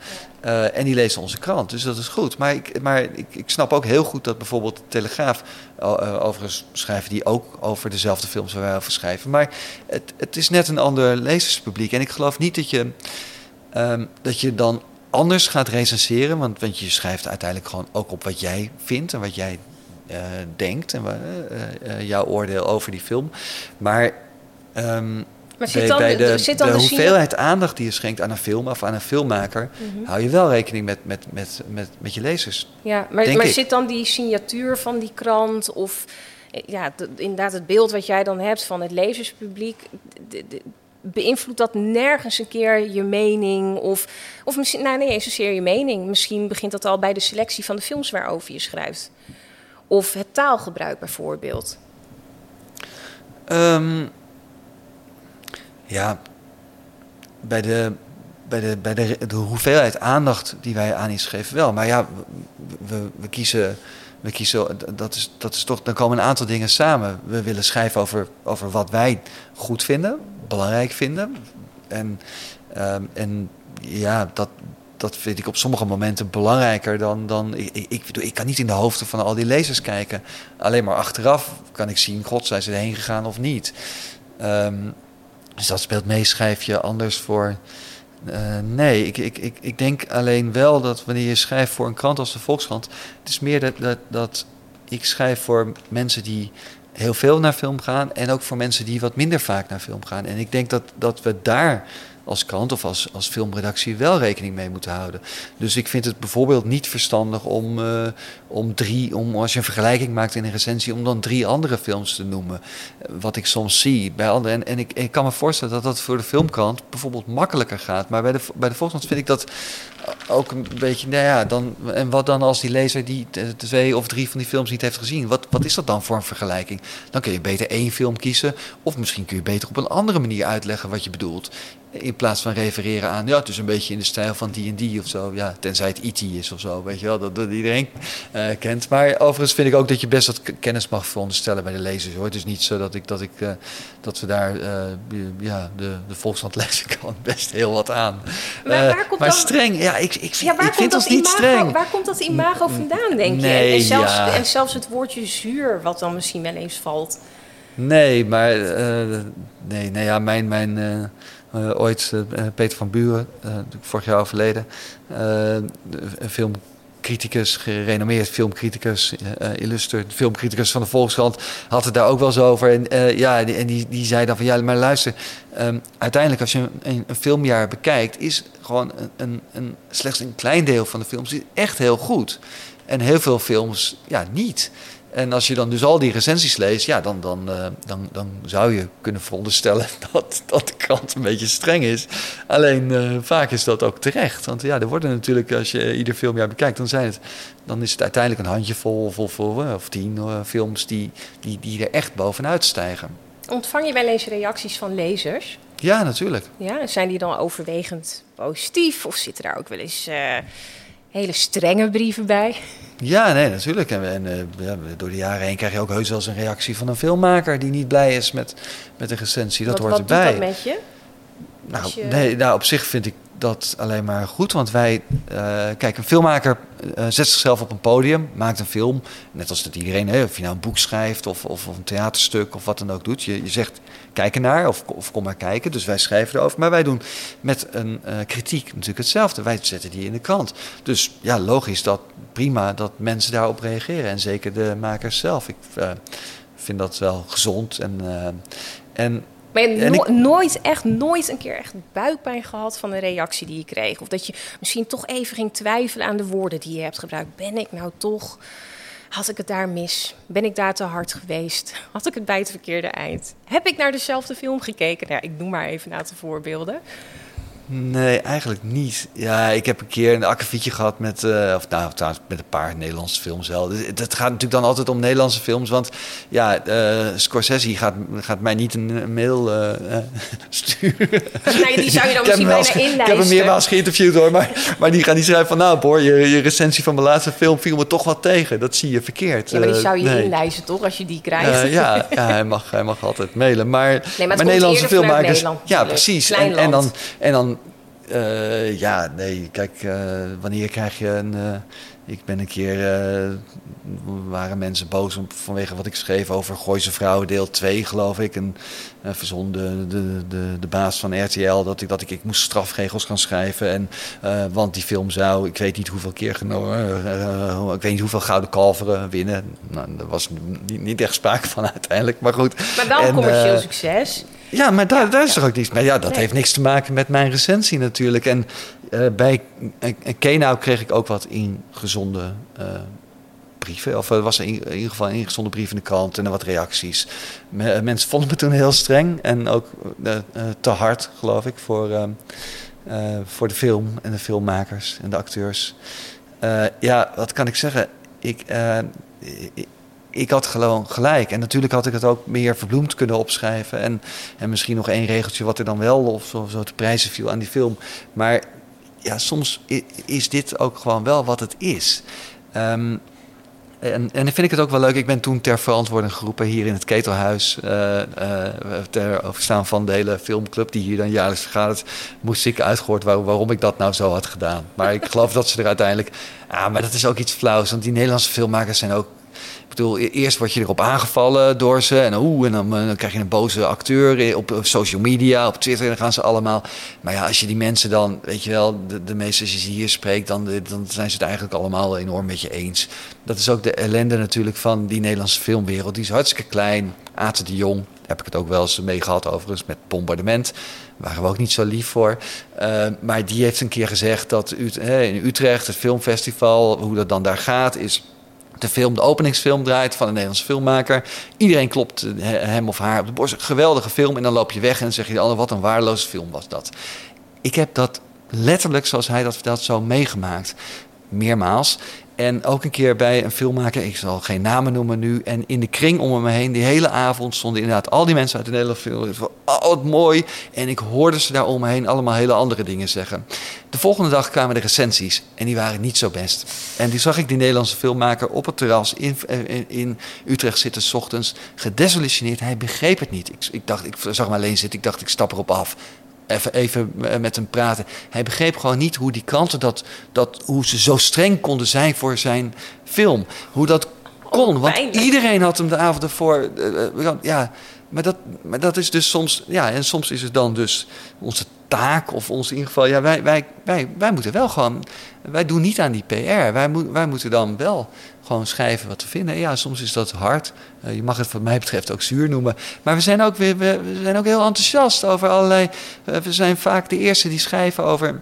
Uh, en die lezen onze krant, dus dat is goed. Maar, ik, maar ik, ik snap ook heel goed dat bijvoorbeeld de Telegraaf overigens schrijven die ook over dezelfde films waar wij over schrijven. Maar het, het is net een ander lezerspubliek. En ik geloof niet dat je, um, dat je dan anders gaat recenseren. Want, want je schrijft uiteindelijk gewoon ook op wat jij vindt en wat jij uh, denkt en uh, jouw oordeel over die film. Maar, um, maar zit dan, bij de, zit dan de, de hoeveelheid aandacht die je schenkt aan een film of aan een filmmaker, mm -hmm. hou je wel rekening met, met, met, met, met je lezers. Ja, maar, maar zit dan die signatuur van die krant of ja, inderdaad het beeld wat jij dan hebt van het lezerspubliek. Beïnvloedt dat nergens een keer je mening? Of, of misschien, nou nee, eens zozeer je mening. Misschien begint dat al bij de selectie van de films waarover je schrijft. Of het taalgebruik bijvoorbeeld? Um, ja, bij, de, bij, de, bij de, de hoeveelheid aandacht die wij aan iets geven wel. Maar ja, we, we kiezen we kiezen, dat is, dat is toch, dan komen een aantal dingen samen. We willen schrijven over, over wat wij goed vinden, belangrijk vinden. En, um, en ja, dat, dat vind ik op sommige momenten belangrijker dan. dan ik, ik, ik, ik, kan niet in de hoofden van al die lezers kijken. Alleen maar achteraf kan ik zien, god, zijn ze erheen gegaan of niet. Um, dus dat speelt mee, schrijf je anders voor. Uh, nee, ik, ik, ik, ik denk alleen wel dat wanneer je schrijft voor een krant als de Volkskrant, het is meer dat, dat, dat ik schrijf voor mensen die heel veel naar film gaan en ook voor mensen die wat minder vaak naar film gaan. En ik denk dat, dat we daar als krant of als, als filmredactie wel rekening mee moeten houden. Dus ik vind het bijvoorbeeld niet verstandig om, uh, om drie, om als je een vergelijking maakt in een recensie, om dan drie andere films te noemen. Wat ik soms zie bij anderen. En, en ik, ik kan me voorstellen dat dat voor de filmkrant bijvoorbeeld makkelijker gaat. Maar bij de, bij de Volkskrant vind ik dat ook een beetje, nou ja, dan, en wat dan als die lezer die twee of drie van die films niet heeft gezien? Wat, wat is dat dan voor een vergelijking? Dan kun je beter één film kiezen, of misschien kun je beter op een andere manier uitleggen wat je bedoelt. In plaats van refereren aan, ja, het is een beetje in de stijl van die en die of zo. Ja, tenzij het IT is of zo, weet je wel, dat, dat iedereen uh, kent. Maar overigens vind ik ook dat je best wat kennis mag veronderstellen bij de lezers hoor. Het is niet zo dat, ik, dat, ik, uh, dat we daar, uh, ja, de, de kan best heel wat aan. Maar, waar komt maar dan... streng, ja, ik, ik, ja, waar ik vind ons niet imago, streng. Waar komt dat imago vandaan, denk je? En, zelfs, ja. en zelfs het woordje zuur, wat dan misschien wel eens valt. Nee, maar uh, nee, nee, ja, mijn, mijn uh, ooit uh, Peter van Buren, vorig jaar overleden, een filmcriticus, gerenommeerd filmcriticus, illuster filmcriticus van de Volkskrant, had het daar ook wel eens over. En ja, die, en die, die zei dan van ja, maar luister, um, uiteindelijk als je een, een, filmjaar bekijkt, is gewoon een, een, slechts een klein deel van de films echt heel goed. En heel veel films, ja, niet. En als je dan dus al die recensies leest, ja, dan, dan, uh, dan, dan zou je kunnen veronderstellen dat, dat de krant een beetje streng is. Alleen uh, vaak is dat ook terecht. Want ja, er worden natuurlijk, als je ieder filmjaar bekijkt, dan, zijn het, dan is het uiteindelijk een handjevol of, of, of tien uh, films die, die, die er echt bovenuit stijgen. Ontvang je wel eens reacties van lezers? Ja, natuurlijk. Ja, zijn die dan overwegend positief? Of zitten daar ook wel eens hele strenge brieven bij? Ja, nee, natuurlijk. En, en uh, ja, door de jaren heen krijg je ook heus wel eens een reactie van een filmmaker die niet blij is met, met de recensie. Dat wat, hoort wat erbij. Doet dat met je? Nou, je... nee, nou, op zich vind ik dat alleen maar goed. Want wij, uh, kijk, een filmmaker uh, zet zichzelf op een podium, maakt een film. Net als dat iedereen, hè, of je nou een boek schrijft of, of, of een theaterstuk of wat dan ook doet. Je, je zegt, kijk ernaar of, of kom maar kijken. Dus wij schrijven erover. Maar wij doen met een uh, kritiek natuurlijk hetzelfde. Wij zetten die in de krant. Dus ja, logisch dat prima dat mensen daarop reageren. En zeker de makers zelf. Ik vind dat wel gezond. En, en Maar je hebt En no- ik- nooit, echt nooit een keer echt buikpijn gehad van de reactie die je kreeg. Of dat je misschien toch even ging twijfelen aan de woorden die je hebt gebruikt. Ben ik nou toch... Had ik het daar mis? Ben ik daar te hard geweest? Had ik het bij het verkeerde eind? Heb ik naar dezelfde film gekeken? Nou, ik noem maar even een aantal voorbeelden. Nee, eigenlijk niet. Ja, ik heb een keer een akkefietje gehad met, eh, of nou, trouwens met een paar Nederlandse films wel. Dus Het gaat natuurlijk dan altijd om Nederlandse films, want ja, eh, Scorsese gaat, gaat mij niet een, mail eh, sturen. Nou, die zou je dan Ik misschien bijna ge- Ik heb hem inlijsten. meermaals geïnterviewd hoor, maar, maar die gaat niet schrijven van nou Boor, je, je recensie van mijn laatste film viel me toch wat tegen. Dat zie je verkeerd. Ja, maar die zou je nee. inlijsten toch, als je die krijgt? Ja, ja hij, mag, hij mag altijd mailen. Maar, komt maar Nederlandse filmmakers. Nederland ja, precies. En, en dan. En dan eh, ja, nee, kijk, eh, wanneer krijg je een. eh, ik ben een keer. waren mensen boos om, vanwege wat ik schreef over Gooise Vrouwen, deel 2, geloof ik. En verzon de, de, de, de baas van RTL dat ik, dat ik, ik moest strafregels gaan schrijven. En, want die film zou, ik weet niet hoeveel keer genomen, ik weet niet hoeveel gouden kalveren winnen. Nou, daar was niet, niet echt sprake van uiteindelijk, maar goed. Maar wel En, commercieel succes. Ja, maar daar, daar is er ook niks mee. Ja, dat Nee. heeft niks te maken met mijn recensie natuurlijk. En eh, bij uh, Kenau kreeg ik ook wat ingezonden eh, brieven. Of er was in, in ieder geval een ingezonden brief in de krant en wat reacties. Me- mensen vonden me toen heel streng en ook eh, eh, te hard, geloof ik, voor, eh, eh, voor de film en de filmmakers en de acteurs. Eh, ja, wat kan ik zeggen? Ik, eh, ik, had gewoon gelijk. En natuurlijk had ik het ook meer verbloemd kunnen opschrijven. En, en misschien nog één regeltje wat er dan wel of zo, zo te prijzen viel aan die film. Maar ja, soms is dit ook gewoon wel wat het is. Ehm, en, en dan vind ik het ook wel leuk. Ik ben toen ter verantwoording geroepen hier in het Ketelhuis. eh, eh, ter overstaan van de hele filmclub die hier dan jaarlijks vergadert. Moest ik uitgehoord waar- waarom ik dat nou zo had gedaan. Maar ik geloof dat ze er uiteindelijk. Ah, maar dat is ook iets flauws. Want die Nederlandse filmmakers zijn ook. Ik bedoel, e- eerst word je erop aangevallen door ze. En, oeh, en dan, eh, dan krijg je een boze acteur i- op, social media, op Twitter. Dan gaan ze allemaal. Maar ja, als je die mensen dan, weet je wel, de, de meeste als je ze hier spreekt, dan, dan zijn ze het eigenlijk allemaal enorm met je eens. Dat is ook de ellende natuurlijk van die Nederlandse filmwereld. Die is hartstikke klein. Aten de Jong, heb ik het ook wel eens mee gehad overigens, met Bombardement. Waren we ook niet zo lief voor. Maar die heeft een keer gezegd dat in Utrecht, het filmfestival, hoe dat dan daar gaat, is de film, de openingsfilm draait van een Nederlandse filmmaker. Iedereen klopt hem of haar op de borst. Geweldige film. En dan loop je weg en zeg je de ander, wat een waardeloze film was dat. Ik heb dat letterlijk, zoals hij dat vertelt, zo meegemaakt. Meermaals. En ook een keer bij een filmmaker, ik zal geen namen noemen nu. En in de kring om me heen, die hele avond stonden inderdaad al die mensen uit de Nederlandse film. Van, oh, wat mooi. En ik hoorde ze daar om me heen allemaal hele andere dingen zeggen. De volgende dag kwamen de recensies en die waren niet zo best. En die zag ik die Nederlandse filmmaker op het terras in, in, in Utrecht zitten, s ochtends, gedesillusioneerd. Hij begreep het niet. Ik, ik dacht, ik zag hem alleen zitten, ik dacht, ik stap erop af even, even met hem praten. Hij begreep gewoon niet hoe die kranten dat, dat, hoe ze zo streng konden zijn voor zijn film. Hoe dat kon. Want iedereen had hem de avond ervoor. Uh, ja, maar dat, maar dat is dus soms. Ja, en soms is het dan dus onze taak, of ons in ieder geval. Ja, wij, wij, wij, wij moeten wel gewoon. Wij doen niet aan die PR. Wij, wij moeten dan wel gewoon schrijven wat we vinden. Ja, soms is dat hard. Uh, je mag het wat mij betreft ook zuur noemen. Maar we zijn ook, weer, we, we zijn ook heel enthousiast over allerlei... Uh, we zijn vaak de eerste die schrijven over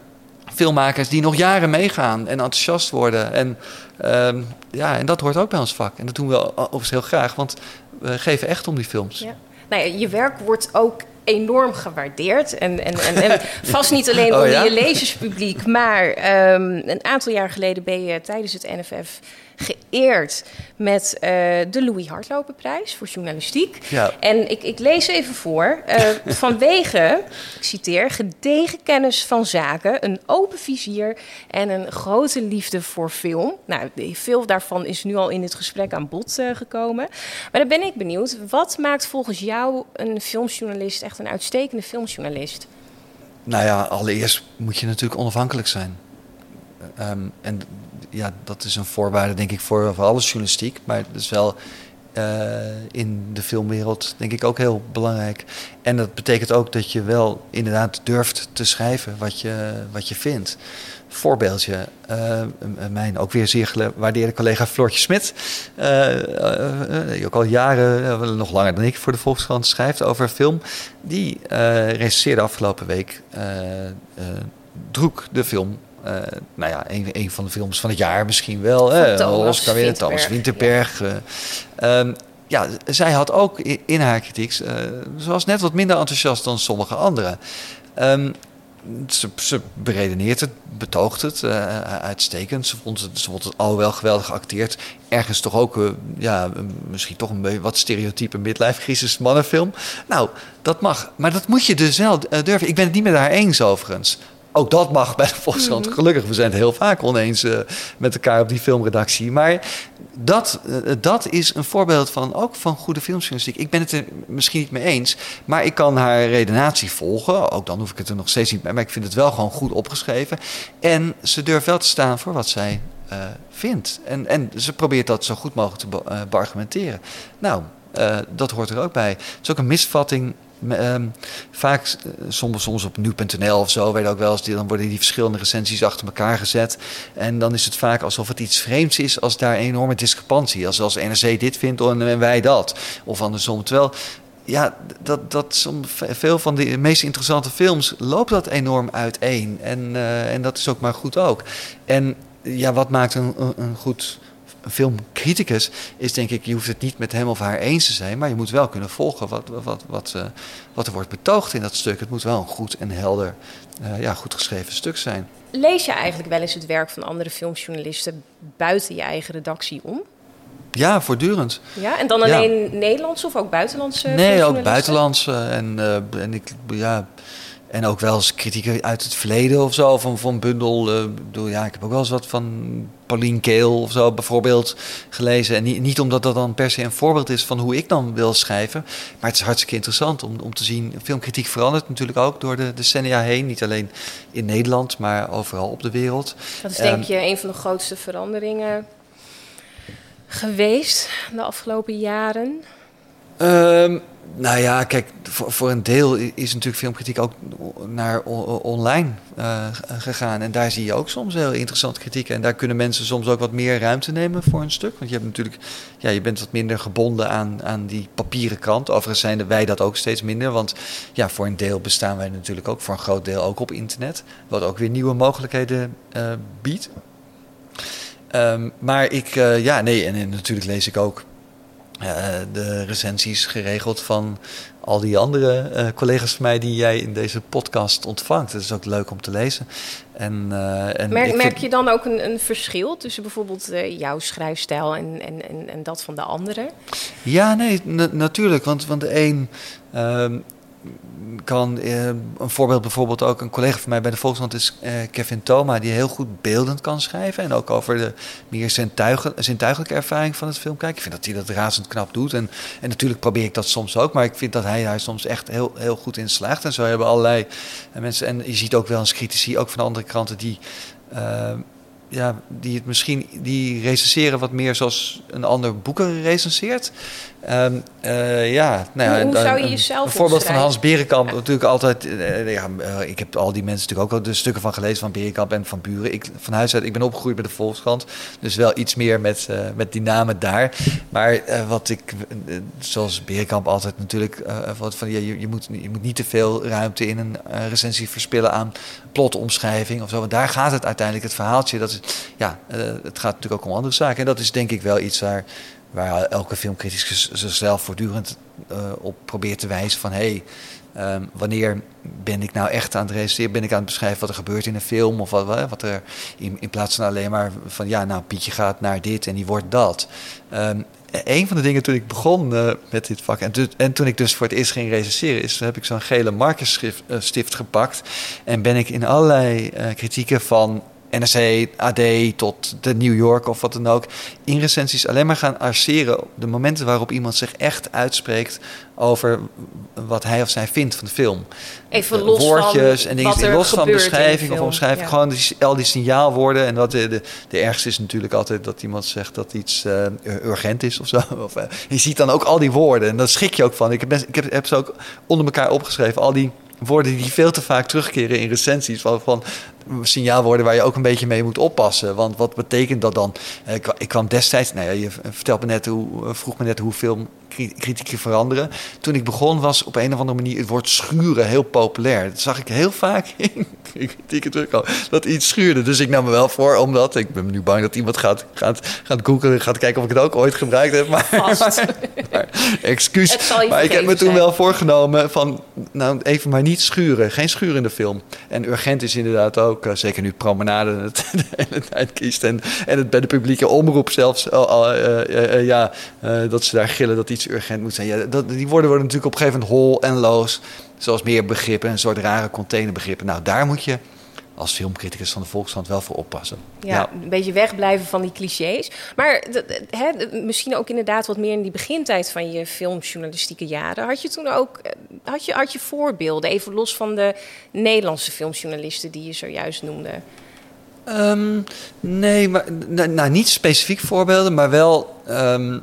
filmmakers die nog jaren meegaan en enthousiast worden. En, uh, ja, en dat hoort ook bij ons vak. En dat doen we overigens heel graag, want we geven echt om die films. Ja. Nou ja, je werk wordt ook enorm gewaardeerd. En, en, en, en vast niet alleen onder oh, ja? je lezerspubliek, maar um, een aantal jaar geleden ben je tijdens het NFF geëerd met uh, de Louis Hardlopenprijs voor journalistiek. Ja. En ik, ik lees even voor. Uh, vanwege, ik citeer, gedegen kennis van zaken, een open vizier en een grote liefde voor film. Nou, veel daarvan is nu al in dit gesprek aan bod uh, gekomen. Maar dan ben ik benieuwd, wat maakt volgens jou een filmjournalist echt een uitstekende filmjournalist? Nou ja, allereerst moet je natuurlijk onafhankelijk zijn. Um, en ja, dat is een voorwaarde, denk ik, voor, voor alle journalistiek. Maar het is wel eh, in de filmwereld denk ik ook heel belangrijk. En dat betekent ook dat je wel inderdaad durft te schrijven wat je, wat je vindt. Voorbeeldje, uh, mijn ook weer zeer gewaardeerde collega Floortje Smit, die ook al jaren, nog langer dan ik, voor de Volkskrant schrijft over film, die recenseerde afgelopen week Droek, de film uh, nou ja, een, een, van de films van het jaar misschien wel. Thomas Oscar weer, Thomas Winterberg. Ja. Uh, um, ja, zij had ook in haar kritiek, uh, ze was net wat minder enthousiast dan sommige anderen. Um, ze, ze, beredeneert het, betoogt het uh, uitstekend. Ze vond, het, ze vond het al wel geweldig geacteerd. Ergens toch ook, uh, ja, misschien toch een beetje wat stereotype midlife crisis mannenfilm. Nou, dat mag. Maar dat moet je dus wel uh, durven. Ik ben het niet met haar eens overigens ook dat mag bij de Volkskrant. Mm Gelukkig, we zijn het heel vaak oneens uh, met elkaar op die filmredactie. Maar dat, uh, dat is een voorbeeld van ook van goede filmjournalistiek. Ik ben het er misschien niet mee eens, maar ik kan haar redenatie volgen. Ook dan hoef ik het er nog steeds niet mee, maar ik vind het wel gewoon goed opgeschreven. En ze durft wel te staan voor wat zij uh, vindt. En, en ze probeert dat zo goed mogelijk te be beargumenteren. Nou, dat hoort er ook bij. Het is ook een misvatting Um, vaak, eh, soms, soms op nu.nl of zo, weet ook wel eens, dan worden die verschillende recensies achter elkaar gezet. En dan is het vaak alsof het iets vreemds is als daar een enorme discrepantie. Als, als NRC dit vindt en wij dat. Of andersom. Terwijl ja, dat, dat veel van de meest interessante films loopt dat enorm uiteen. En, uh, en dat is ook maar goed ook. En ja, wat maakt een, een goed een filmcriticus is denk ik, je hoeft het niet met hem of haar eens te zijn, maar je moet wel kunnen volgen wat, wat, wat, uh, wat er wordt betoogd in dat stuk. Het moet wel een goed en helder, uh, ja, goed geschreven stuk zijn. Lees je eigenlijk wel eens het werk van andere filmjournalisten buiten je eigen redactie om? Ja, voortdurend. Ja, en dan alleen ja. Nederlandse of ook buitenlandse? Nee, ook buitenlandse. En, uh, en ik, ja, en ook wel eens kritiek uit het verleden of zo, van, van Bundel. Uh, bedoel, ja, ik heb ook wel eens wat van Pauline Keel of zo bijvoorbeeld gelezen. En niet, niet omdat dat dan per se een voorbeeld is van hoe ik dan wil schrijven. Maar het is hartstikke interessant om, om te zien. Filmkritiek verandert natuurlijk ook door de decennia heen. Niet alleen in Nederland, maar overal op de wereld. Dat is denk je een van de grootste veranderingen geweest de afgelopen jaren? Um, nou ja, kijk, voor, voor, een deel is natuurlijk filmkritiek ook naar online uh, gegaan. En daar zie je ook soms heel interessante kritiek. En daar kunnen mensen soms ook wat meer ruimte nemen voor een stuk. Want je hebt natuurlijk, ja, je bent wat minder gebonden aan, aan die papieren krant. Overigens zijn wij dat ook steeds minder. Want ja, voor een deel bestaan wij natuurlijk ook voor een groot deel ook op internet. Wat ook weer nieuwe mogelijkheden uh, biedt. Um, maar ik, uh, ja, nee, en, natuurlijk lees ik ook de recensies geregeld van al die andere uh, collega's van mij die jij in deze podcast ontvangt. Het is ook leuk om te lezen. En, uh, en merk, merk je dan ook een, een verschil tussen bijvoorbeeld jouw schrijfstijl en, en, en, en, dat van de anderen? Ja, nee, natuurlijk. Want, want de een ehm, kan, uh, een voorbeeld bijvoorbeeld ook, een collega van mij bij de Volkskrant is uh, Kevin Thoma, die heel goed beeldend kan schrijven. En ook over de meer zintuigelijke ervaring van het film kijken. Ik vind dat hij dat razend knap doet. En, en natuurlijk probeer ik dat soms ook, maar ik vind dat hij daar soms echt heel, heel goed in slaagt. En zo hebben allerlei mensen, en je ziet ook wel eens critici, ook van de andere kranten, die ja, die het misschien die recenseren wat meer zoals een ander boeken recenseert. Um, uh, ja, nou ja, hoe, zou je jezelf Een voorbeeld van Hans Berenkamp, natuurlijk altijd. Uh, ja, uh, ik heb al die mensen natuurlijk ook al de stukken van gelezen van Berenkamp en van Buren. Ik, van huis uit, ik ben opgegroeid bij de Volkskrant, dus wel iets meer met, met die namen daar. Maar wat ik, zoals Berenkamp altijd natuurlijk, wat van, ja, je, je, moet, je moet niet te veel ruimte in een recensie verspillen aan plotomschrijving of zo. Want daar gaat het uiteindelijk, het verhaaltje. Dat is, ja, het gaat natuurlijk ook om andere zaken. En dat is denk ik wel iets waar waar elke filmcriticus zichzelf voortdurend uh, op probeert te wijzen van hé, hey, um, wanneer ben ik nou echt aan het registreren? Ben ik aan het beschrijven wat er gebeurt in een film? Of wat, wat er in, in plaats van alleen maar van ja, nou Pietje gaat naar dit en die wordt dat. Um, een van de dingen toen ik begon uh, met dit vak en, en, toen ik dus voor het eerst ging recenseren, is heb ik zo'n gele markerstift uh, gepakt en ben ik in allerlei kritieken van NRC, AD tot de New York of wat dan ook, in recensies alleen maar gaan arceren op de momenten waarop iemand zich echt uitspreekt over wat hij of zij vindt van de film. Even De los woordjes van en dingen los van beschrijving of omschrijving. Ja. Gewoon die, al die signaalwoorden. En wat de, de, de ergste is natuurlijk altijd dat iemand zegt dat iets eh, urgent is of zo. Of, eh, je ziet dan ook al die woorden en daar schrik je ook van. Ik heb, best- ik heb, heb ze ook onder elkaar opgeschreven. Al die woorden die veel te vaak terugkeren in recensies. Van, signaalwoorden waar je ook een beetje mee moet oppassen. Want wat betekent dat dan? Eh, Ik, kwa- ik kwam destijds, nou je vertelt me net hoe, eh, vroeg me net hoe filmkritieken veranderen. Toen ik begon was op een of andere manier het woord schuren heel populair. Dat zag ik heel vaak in kritieken terugkomen, dat iets schuurde. Dus ik nam me wel voor, omdat ik ben nu bang dat iemand gaat, gaat, gaat googlen, gaat kijken of ik het ook ooit gebruikt heb. Maar, Vast. maar excuus. Maar ik heb me toen zijn. wel voorgenomen van, nou even maar niet schuren. Geen schuur in de film. En urgent is inderdaad ook, eh, zeker nu promenade het de hele tijd kiest. En, en het bij de publieke omroep zelfs, eh, ja, eh, dat ze daar gillen dat iets urgent moet zijn. Ja, dat, die woorden worden natuurlijk op een gegeven moment hol en loos. Zoals meer begrippen, een soort rare containerbegrippen. Nou, daar moet je als filmcriticus van de Volkskrant wel voor oppassen. Ja, een beetje wegblijven van die clichés. Maar d- misschien ook inderdaad wat meer in die begintijd van je filmjournalistieke jaren. Had je toen ook eh, had je, had je voorbeelden, even los van de Nederlandse filmjournalisten die je zojuist noemde? Ehm, nee, maar nou, niet specifiek voorbeelden, maar wel. ehm,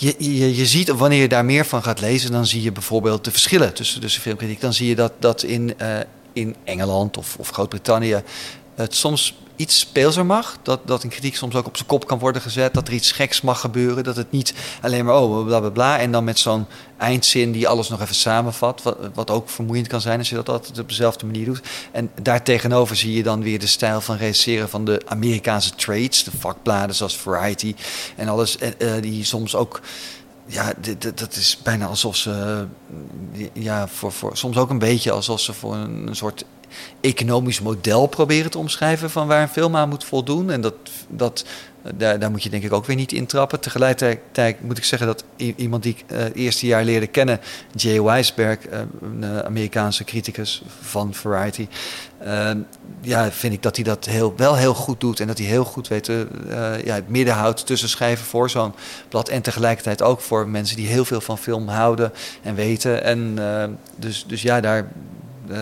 je, je, ziet wanneer je daar meer van gaat lezen, dan zie je bijvoorbeeld de verschillen tussen, tussen filmkritiek. Dan zie je dat, dat in, eh, in Engeland of, of Groot-Brittannië het soms iets speelser mag. Dat, dat een kritiek soms ook op zijn kop kan worden gezet. Dat er iets geks mag gebeuren. Dat het niet alleen maar oh, bla bla bla. En dan met zo'n eindzin die alles nog even samenvat. Wat, wat ook vermoeiend kan zijn als je dat altijd op dezelfde manier doet. En daartegenover zie je dan weer de stijl van regisseren van de Amerikaanse trades. De vakbladen zoals Variety en alles. En, eh, die soms ook ja, dat is bijna alsof ze. eh, Ja, voor, voor, soms ook een beetje alsof ze voor een soort economisch model proberen te omschrijven van waar een film aan moet voldoen. En dat, dat, daar, daar moet je denk ik ook weer niet intrappen. Tegelijkertijd moet ik zeggen dat iemand die ik eh, het eerste jaar leerde kennen, Jay Weisberg, eh, een eh, Amerikaanse criticus van Variety. eh, ja, vind ik dat hij dat heel, wel heel goed doet. En dat hij heel goed weet eh, eh, ja, het midden houdt tussen schrijven voor zo'n blad. En tegelijkertijd ook voor mensen die heel veel van film houden en weten. En eh, dus, dus ja, daar, eh,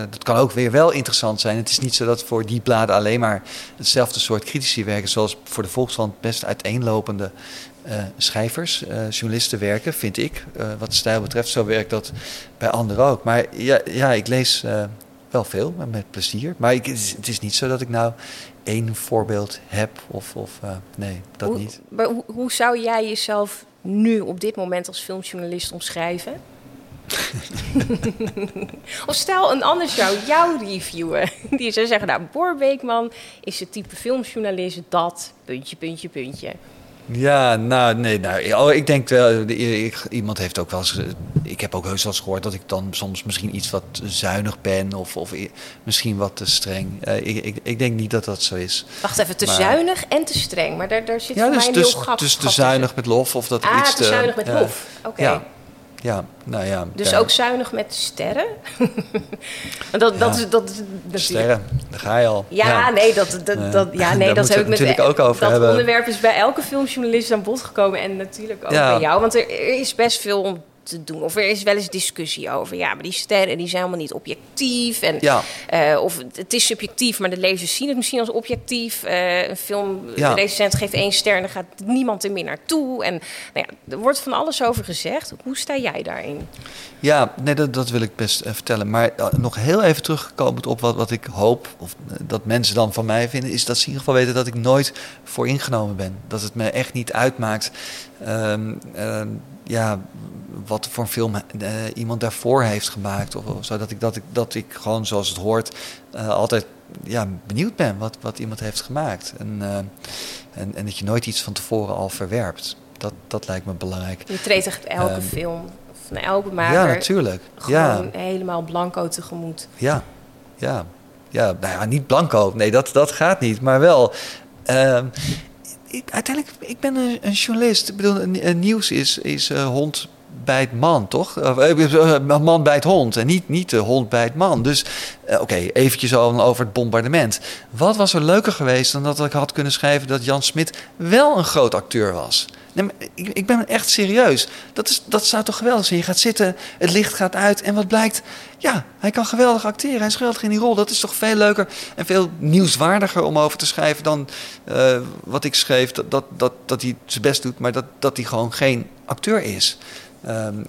dat kan ook weer wel interessant zijn. Het is niet zo dat voor die bladen alleen maar hetzelfde soort critici werken, zoals voor de Volkskrant best uiteenlopende eh, schrijvers, eh, journalisten werken, vind ik. Eh, wat stijl betreft, zo werkt dat bij anderen ook. Maar ja, ja ik lees eh, wel veel, met plezier. Maar ik, het, is, niet zo dat ik nou één voorbeeld heb of, of eh, nee, dat hoe, niet. Maar hoe, hoe zou jij jezelf nu op dit moment als filmjournalist omschrijven? of stel een ander zou jou reviewen. Die zou zeggen, nou, Boor Beekman is het type filmjournalist dat, puntje, puntje, puntje. Ja, nou, nee, nou, oh, ik denk wel, ik- iemand heeft ook wel eens, eh, ik heb ook heus wel eens gehoord dat ik dan soms misschien iets wat zuinig ben of, of misschien wat te streng. Eh, ik, ik, ik denk niet dat dat zo is. Wacht even, te Maar- zuinig en te streng. Maar daar, daar zit Ja, voor dus, mij een dus, heel gat dus gat te tussen. zuinig met lof of dat Ah, iets te zuinig met ja. lof. Oké. Ja, ja, nou ja. Dus ook zuinig met sterren? Dat, dat, is, dat. Sterren, daar ga je al. Ja, nee, dat, dat, Ja. dat, ja, nee, dat heb ik met natuurlijk ook over Dat hebben. onderwerp is bij elke filmjournalist aan bod gekomen en natuurlijk ook bij jou. Want er, er is best veel te doen. Of er is wel eens discussie over. Ja, maar die sterren die zijn helemaal niet objectief. En, Ja. eh, of het- is subjectief, maar de lezers zien het misschien als objectief. Eh, een film, Ja. de recensent geeft één ster en dan gaat niemand er meer naartoe. En nou ja, er wordt van alles over gezegd. Hoe sta jij daarin? Ja, nee, dat, dat wil ik best eh, vertellen. Maar nog heel even terugkomend op wat, wat ik hoop, of dat mensen dan van mij vinden, is dat ze in ieder geval weten dat ik nooit voor ingenomen ben. Dat het me echt niet uitmaakt ehm, ja, wat voor een film eh, iemand daarvoor heeft gemaakt. Of, of zo. Dat ik, dat, ik, dat ik gewoon zoals het hoort eh, altijd ja, benieuwd ben wat, wat iemand heeft gemaakt. En, eh, en, en dat je nooit iets van tevoren al verwerpt. Dat, dat lijkt me belangrijk. Je treedt echt elke Ehm, film, of naar elke maker, Ja, natuurlijk. Ja. gewoon helemaal blanco tegemoet. Ja, ja. Ja, nou ja, niet blanco. Nee, dat, dat gaat niet. Maar wel. ehm, ik, uiteindelijk, ik ben een, een journalist. Ik bedoel, een, een nieuws is, is hond bijt man, toch? Uh, man bijt hond en niet, niet de hond bijt man. Dus oké, eventjes over het bombardement. Wat was er leuker geweest dan dat ik had kunnen schrijven dat Jan Smit wel een groot acteur was? Nee, ik, ik, ben echt serieus. Dat, is, dat zou toch geweldig zijn? Je gaat zitten, het licht gaat uit en wat blijkt? Ja, hij kan geweldig acteren. Hij is geweldig in die rol. Dat is toch veel leuker en veel nieuwswaardiger om over te schrijven dan wat ik schreef. Dat, dat, dat, dat hij zijn best doet, maar dat, dat hij gewoon geen acteur is. Um,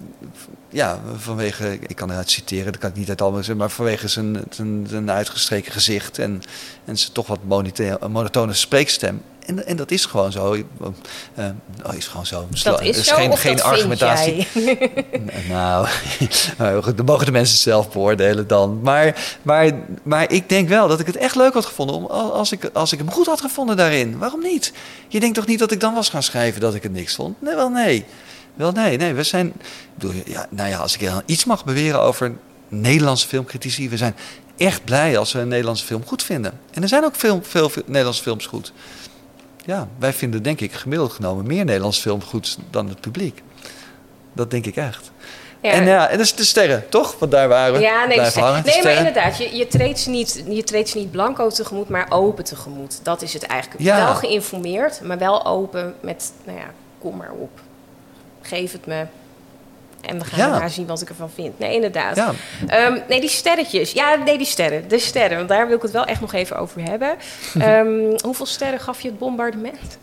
ja, vanwege, ik kan het citeren, dat kan ik niet uit allemaal zeggen, maar vanwege zijn, zijn, zijn uitgestreken gezicht en, en zijn toch wat monotone spreekstem. En, en dat is gewoon zo. Uh, oh, is gewoon zo. Dat is, zo, geen, geen argumentatie. nou, dan mogen de mensen zelf beoordelen dan. Maar, maar, maar ik denk wel dat ik het echt leuk had gevonden om, als, ik, als ik hem goed had gevonden daarin. Waarom niet? Je denkt toch niet dat ik dan was gaan schrijven dat ik het niks vond? Nee, wel nee. Wel nee, nee. We zijn. Bedoel, ja, nou ja, als ik iets mag beweren over Nederlandse filmcritici, we zijn echt blij als we een Nederlandse film goed vinden. En er zijn ook veel, veel Nederlandse films goed ja, wij vinden denk ik gemiddeld genomen meer Nederlands film goed dan het publiek. Dat denk ik echt. Ja. En ja, en dat is de sterren, toch? Want daar waren we. Ja, nee, hangen, nee maar inderdaad, je, je, treedt ze niet, je treedt ze niet blanco tegemoet, maar open tegemoet. Dat is het eigenlijk. Ja. Wel geïnformeerd, maar wel open met, nou ja, kom maar op. Geef het me. En we gaan ja. daarna zien wat ik ervan vind. Nee, inderdaad. Ja. Um, nee, die sterretjes. Ja, nee, die sterren. De sterren. Want daar wil ik het wel echt nog even over hebben. Um, hoeveel sterren gaf je het bombardement?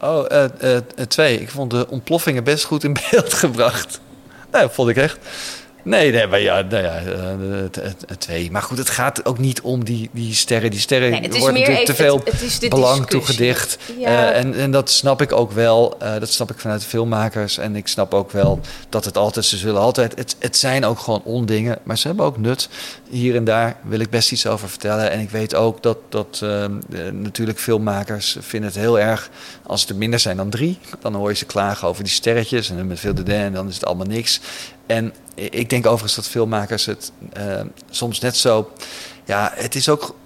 Oh, uh, uh, twee. Ik vond de ontploffingen best goed in beeld gebracht. Nou, dat vond ik echt. Nee, nee, maar ja, nou ja uh, twee. Maar goed, het gaat ook niet om die, die sterren. Die sterren nee, worden natuurlijk te veel belang toegedicht. Ja. Uh, en, en dat snap ik ook wel. Uh, dat snap ik vanuit de filmmakers. En ik snap ook wel dat het altijd, ze zullen altijd, het, het zijn ook gewoon ondingen. Maar ze hebben ook nut. Hier en daar wil ik best iets over vertellen. En ik weet ook dat, dat ehm, natuurlijk filmmakers vinden het heel erg als het er minder zijn dan drie. Dan hoor je ze klagen over die sterretjes. En met veel de en dan is het allemaal niks. En ik denk overigens dat filmmakers het uh, soms net zo. Ja, het is ook.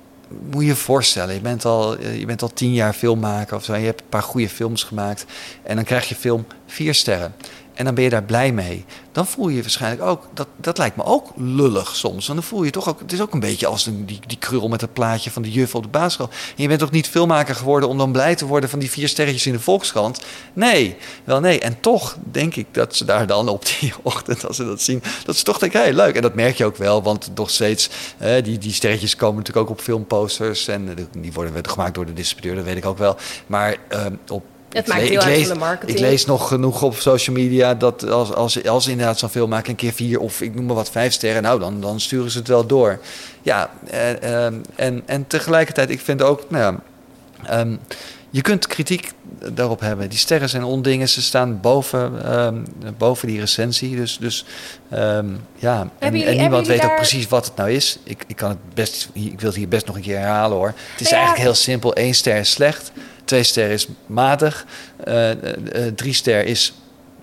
Moet je je voorstellen, je bent, al, eh, je bent al tien jaar filmmaker of zo. En je hebt een paar goede films gemaakt. En dan krijg je film vier sterren. En dan ben je daar blij mee. Dan voel je waarschijnlijk ook, dat, dat lijkt me ook lullig soms. Dan voel je toch ook, het is ook een beetje als die, die krul met het plaatje van de juf op de basisschool. En je bent toch niet filmmaker geworden om dan blij te worden van die vier sterretjes in de Volkskrant? Nee, wel nee. En toch denk ik dat ze daar dan op die ochtend, als ze dat zien, dat ze toch denken, hé, hey, leuk. En dat merk je ook wel, want nog steeds, die, die sterretjes komen natuurlijk ook op filmposters. En die worden gemaakt door de distributeur, dat weet ik ook wel. Maar uh, op het maakt heel uit van de marketing. Ik lees nog genoeg op social media dat als, als, als inderdaad zo'n film maken, een keer vier of ik noem maar wat vijf sterren, nou dan, dan sturen ze het wel door. Ja, eh, ehm, en, en tegelijkertijd, ik vind ook, nou ja, um, je kunt kritiek daarop hebben. Die sterren zijn ondingen, ze staan boven, um, boven die recensie. Dus, dus um, ja, en, jullie, en, niemand weet daar... ook precies wat het nou is. Ik, ik, kan het best, ik wil het hier best nog een keer herhalen hoor. Het is ja, eigenlijk heel simpel. Eén ster is slecht. Twee ster is matig. Uh, uh, drie ster is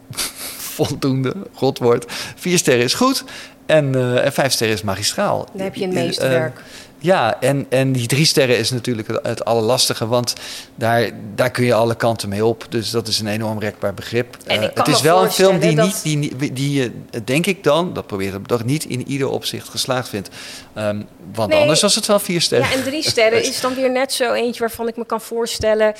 voldoende, godwoord. Vier ster is goed. En, uh, en vijf ster is magistraal. Dan heb je een meesterwerk. Ja, en, en die drie sterren is natuurlijk het, het allerlastige, want daar, daar kun je alle kanten mee op. Dus dat is een enorm rekbaar begrip. Uh, het is wel een film die, niet, die, die je, denk ik dan, dat probeer ik toch niet in ieder opzicht geslaagd vindt. Um, want anders was het wel vier sterren. Ja, en drie sterren is dan weer net zo eentje waarvan ik me kan voorstellen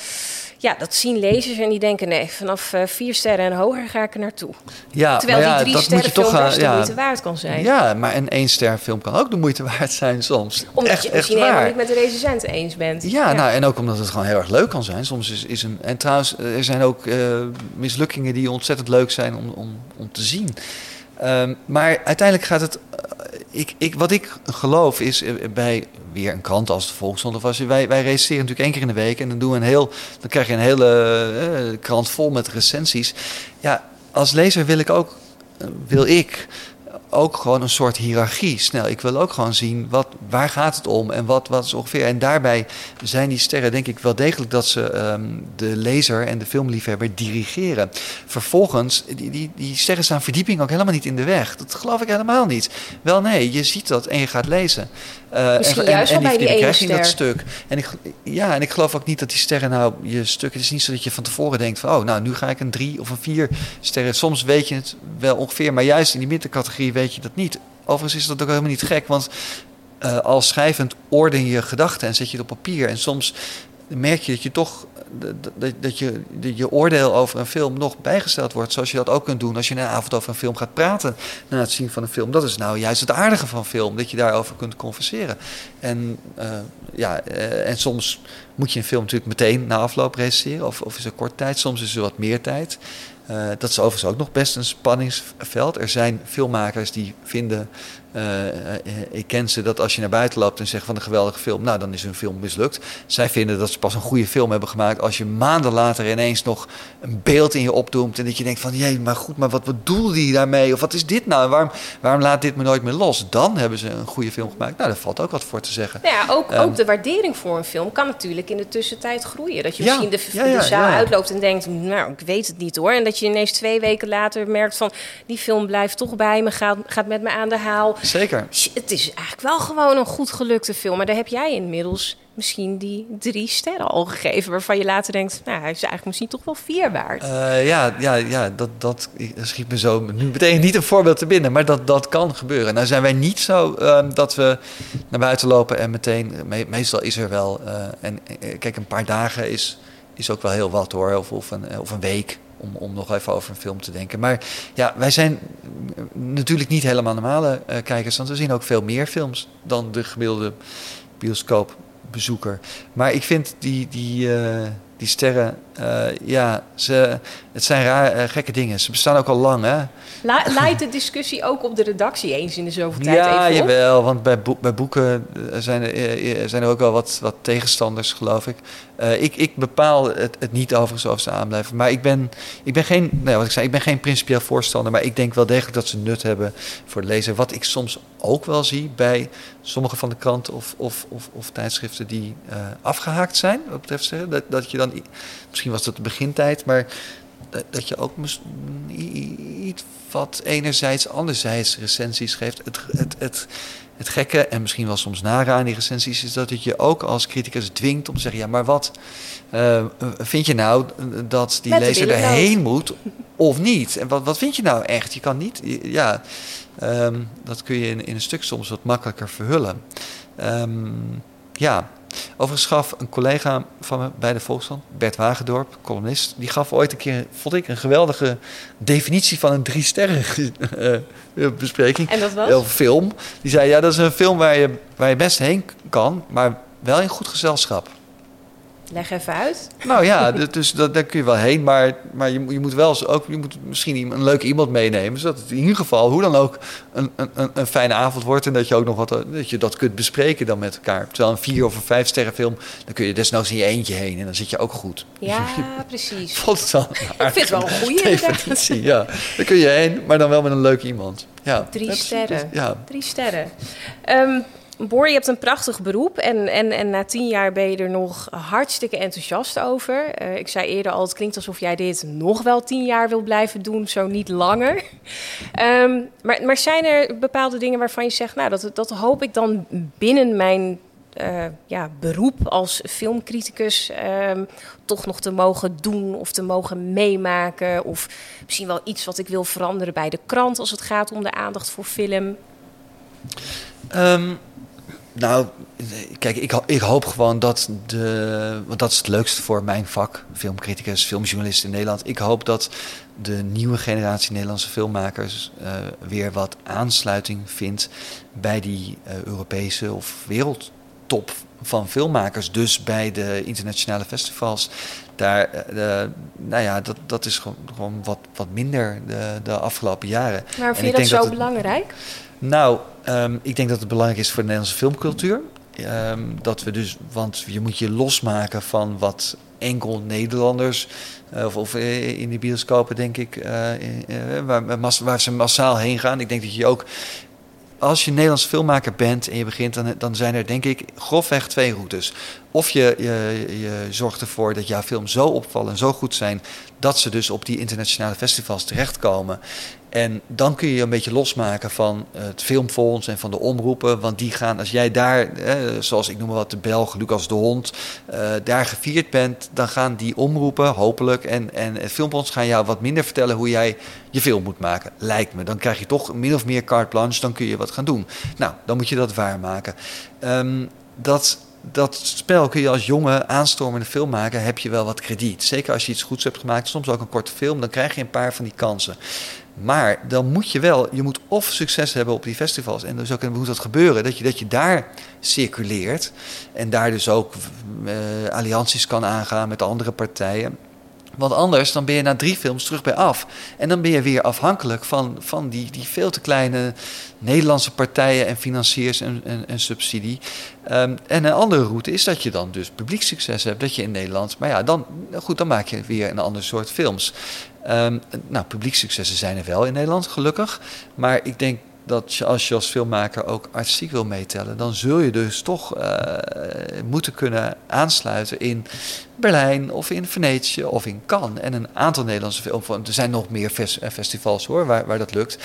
ja, dat zien lezers en die denken nee, vanaf uh, vier sterren en hoger ga ik er naartoe. Ja, Terwijl ja, die drie sterren film ja, de moeite waard kan zijn. Ja, maar een één ster film kan ook de moeite waard zijn soms. Omdat echt, je misschien helemaal niet met de recensent eens bent. Ja, nou en ook omdat het gewoon heel erg leuk kan zijn. Soms is, is een... En trouwens, er zijn ook mislukkingen die ontzettend leuk zijn om, om, om te zien. Um, maar uiteindelijk gaat het. Uh, ik, ik, wat ik geloof is bij weer een krant als de Volkskrant of als je, wij, wij recenseren natuurlijk één keer in de week en dan doen we een heel, dan krijg je een hele krant vol met recensies. Ja, als lezer wil ik ook, wil ik ook gewoon een soort hiërarchie snel. Ik wil ook gewoon zien wat, waar gaat het om en wat, wat is ongeveer. En daarbij zijn die sterren denk ik wel degelijk dat ze ehm, de lezer en de filmliefhebber dirigeren. Vervolgens, die, die, die sterren staan verdieping ook helemaal niet in de weg. Dat geloof ik helemaal niet. Wel nee, je ziet dat en je gaat lezen. Uh, Misschien en, juist en, bij die, die ene ster. dat stuk. En ik, ja, en ik geloof ook niet dat die sterren nou je stuk... Het is niet zo dat je van tevoren denkt van... oh, nou, nu ga ik een drie of een vier sterren. Soms weet je het wel ongeveer, maar juist in die middencategorie weet je dat niet. Overigens is dat ook helemaal niet gek, want uh, als schrijvend orden je gedachten en zet je het op papier. En soms merk je dat je toch dat, dat je je oordeel over een film nog bijgesteld wordt. Zoals je dat ook kunt doen als je een avond over een film gaat praten na het zien van een film. Dat is nou juist het aardige van film, dat je daarover kunt converseren. En, uh, ja, uh, en soms moet je een film natuurlijk meteen na afloop recenseren, of, of is er kort tijd, soms is er wat meer tijd. Uh, dat is overigens ook nog best een spanningsveld. Er zijn filmmakers die vinden uh, ik ken ze dat als je naar buiten loopt en zegt van een geweldige film, nou dan is hun film mislukt. Zij vinden dat ze pas een goede film hebben gemaakt als je maanden later ineens nog een beeld in je opdoemt en dat je denkt van jee, maar goed, maar wat bedoelde die daarmee? Of wat is dit nou? Waarom, waarom laat dit me nooit meer los? Dan hebben ze een goede film gemaakt. Nou, daar valt ook wat voor te zeggen. Nou ja, ook, um, ook de waardering voor een film kan natuurlijk in de tussentijd groeien. Dat je ja, misschien de, ja, ja, de zaal uitloopt en denkt, nou, ik weet het niet hoor. En dat je ineens twee weken later merkt van die film blijft toch bij me, gaat, gaat met me aan de haal. Zeker. Het is eigenlijk wel gewoon een goed gelukte film. Maar daar heb jij inmiddels misschien die drie sterren al gegeven. Waarvan je later denkt, nou, hij is eigenlijk misschien toch wel vier waard. Uh, ja, ja, ja dat, dat schiet me zo nu meteen niet een voorbeeld te binnen. Maar dat, dat kan gebeuren. Nou zijn wij niet zo uh, dat we naar buiten lopen en meteen... Me, meestal is er wel... Uh, en kijk, een paar dagen is, is ook wel heel wat hoor. Of, of, een, of een week om, om nog even over een film te denken. Maar ja, wij zijn natuurlijk niet helemaal normale uh, kijkers, want we zien ook veel meer films dan de gemiddelde bioscoopbezoeker. Maar ik vind die, die, uh, die sterren, uh, ja, ze, het zijn raar, gekke dingen. Ze bestaan ook al lang, hè? La, leidt de discussie ook op de redactie eens in de zoveel tijd ja, even op? jawel, want bij, boek, bij boeken zijn er, zijn er ook wel wat, wat tegenstanders, geloof ik. Uh, ik, ik bepaal het, het niet overigens of ze aanblijven. Maar ik ben, ik ben geen, nee, wat ik zei, ik ben geen principieel voorstander. Maar ik denk wel degelijk dat ze nut hebben voor het lezen. Wat ik soms ook wel zie bij sommige van de kranten of, of, of, of tijdschriften die afgehaakt zijn. Wat betreft zeggen, dat, dat je dan, misschien was dat de begintijd, maar dat, dat je ook iets wat enerzijds, anderzijds recensies geeft. Het, het, het, het gekke en misschien wel soms nare aan die recensies is dat het je ook als criticus dwingt om te zeggen: ja, maar wat uh, vind je nou dat die Met lezer erheen moet of niet? En wat, wat vind je nou echt? Je kan niet, ja, um, dat kun je in, in een stuk soms wat makkelijker verhullen. Um, ja, Overigens gaf een collega van me bij de Volkskrant, Bert Wagendorp, columnist, die gaf ooit een keer, vond ik, een geweldige definitie van een drie sterren uh, bespreking. En dat was? film. Die zei, ja, dat is een film waar je, waar je best heen kan, maar wel in goed gezelschap. Leg even uit. Nou ja, dus dat, daar kun je wel heen. Maar, maar je, je moet wel ook je moet misschien een leuke iemand meenemen. Zodat het in ieder geval, hoe dan ook, een, een, een fijne avond wordt. En dat je ook nog wat dat je dat kunt bespreken dan met elkaar. Terwijl een vier of een vijf sterren film, dan kun je desnoods in je eentje heen. En dan zit je ook goed. Ja, precies. Vond het Ik vind het wel een goede definitie. Ja, daar kun je heen, maar dan wel met een leuke iemand. Ja, Drie sterren. ja. Drie sterren. Um, Boor, je hebt een prachtig beroep en, en, en na tien jaar ben je er nog hartstikke enthousiast over. Uh, ik zei eerder al, het klinkt alsof jij dit nog wel tien jaar wil blijven doen, zo niet langer. Um, maar, maar zijn er bepaalde dingen waarvan je zegt, nou, dat, dat hoop ik dan binnen mijn uh, ja, beroep als filmcriticus um, toch nog te mogen doen of te mogen meemaken? Of misschien wel iets wat ik wil veranderen bij de krant als het gaat om de aandacht voor film? Um, nou, kijk, ik, ik, hoop gewoon dat de. Want dat is het leukste voor mijn vak, filmcriticus, filmjournalist in Nederland. Ik hoop dat de nieuwe generatie Nederlandse filmmakers uh, weer wat aansluiting vindt bij die uh, Europese of wereldtop van filmmakers. Dus bij de internationale festivals. Daar, uh, nou ja, dat, dat is gewoon, gewoon wat, wat minder de, de afgelopen jaren. Maar vind je dat zo dat het, belangrijk? Nou, um, ik denk dat het belangrijk is voor de Nederlandse filmcultuur. Um, dat we dus, want je moet je losmaken van wat enkel Nederlanders. eh, of, of eh, in de bioscopen, denk ik, eh, waar, waar- ze massaal heen gaan. Ik denk dat je ook als je Nederlands filmmaker bent en je begint, dan, zijn er denk ik grofweg twee routes. Of je, je, je zorgt ervoor dat jouw films zo opvallen en zo goed zijn, dat ze dus op die internationale festivals terechtkomen. En dan kun je je een beetje losmaken van het filmfonds en van de omroepen. Want die gaan, als jij daar, eh, zoals ik noem wat, de Belg, Lucas de Hond, eh, daar gevierd bent, dan gaan die omroepen hopelijk en, en het filmfonds gaan jou wat minder vertellen hoe jij je film moet maken. Lijkt me. Dan krijg je toch min of meer carte blanche, dan kun je wat gaan doen. Nou, dan moet je dat waarmaken. Ehm, dat, dat spel kun je als jonge aanstormende filmmaker heb je wel wat krediet. Zeker als je iets goeds hebt gemaakt, soms ook een korte film, dan krijg je een paar van die kansen. Maar dan moet je wel, je moet of succes hebben op die festivals. En dus ook hoe moet dat gebeuren? Dat je, dat je daar circuleert. En daar dus ook eh, allianties kan aangaan met andere partijen. Want anders dan ben je na drie films terug bij af. En dan ben je weer afhankelijk van, van die, die veel te kleine Nederlandse partijen en financiers en, en, subsidie. Ehm, en een andere route is dat je dan dus publieksucces hebt. Dat je in Nederland. Maar ja, dan, goed, dan maak je weer een ander soort films. Ehm, nou, publieksuccessen zijn er wel in Nederland, gelukkig. Maar ik denk dat je, als je als filmmaker ook artistiek wil meetellen, dan zul je dus toch eh, moeten kunnen aansluiten in Berlijn of in Venetië of in Cannes. En een aantal Nederlandse films. Er zijn nog meer eh, festivals hoor, waar, waar dat lukt.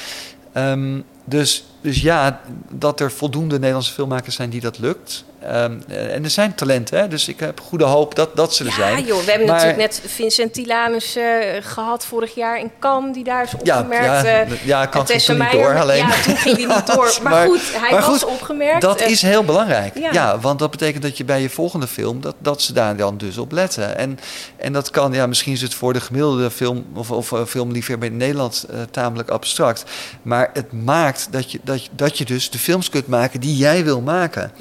Ehm, dus, dus ja, dat er voldoende Nederlandse filmmakers zijn die dat lukt. Ehm, en er zijn talenten, hè? dus ik heb goede hoop dat, dat ze er Ja, zijn. joh, we hebben Maar- natuurlijk net Vincent Tilanus eh, gehad vorig jaar in Cannes, die daar is Ja, opgemerkt. ja, eh, ja, Kant ging toen niet door, alleen. Ja, toen ging die niet door. Maar, Maar- goed, hij maar was goed, opgemerkt. Dat Eh, is heel belangrijk. Ja. Ja. want dat betekent dat je bij je volgende film, dat, dat ze daar dan dus op letten. En, en dat kan, ja, misschien is het voor de gemiddelde film of, of eh, filmliefhebber in Nederland eh, tamelijk abstract. Maar het maakt dat je, dat, dat je dus de films kunt maken die jij wil maken.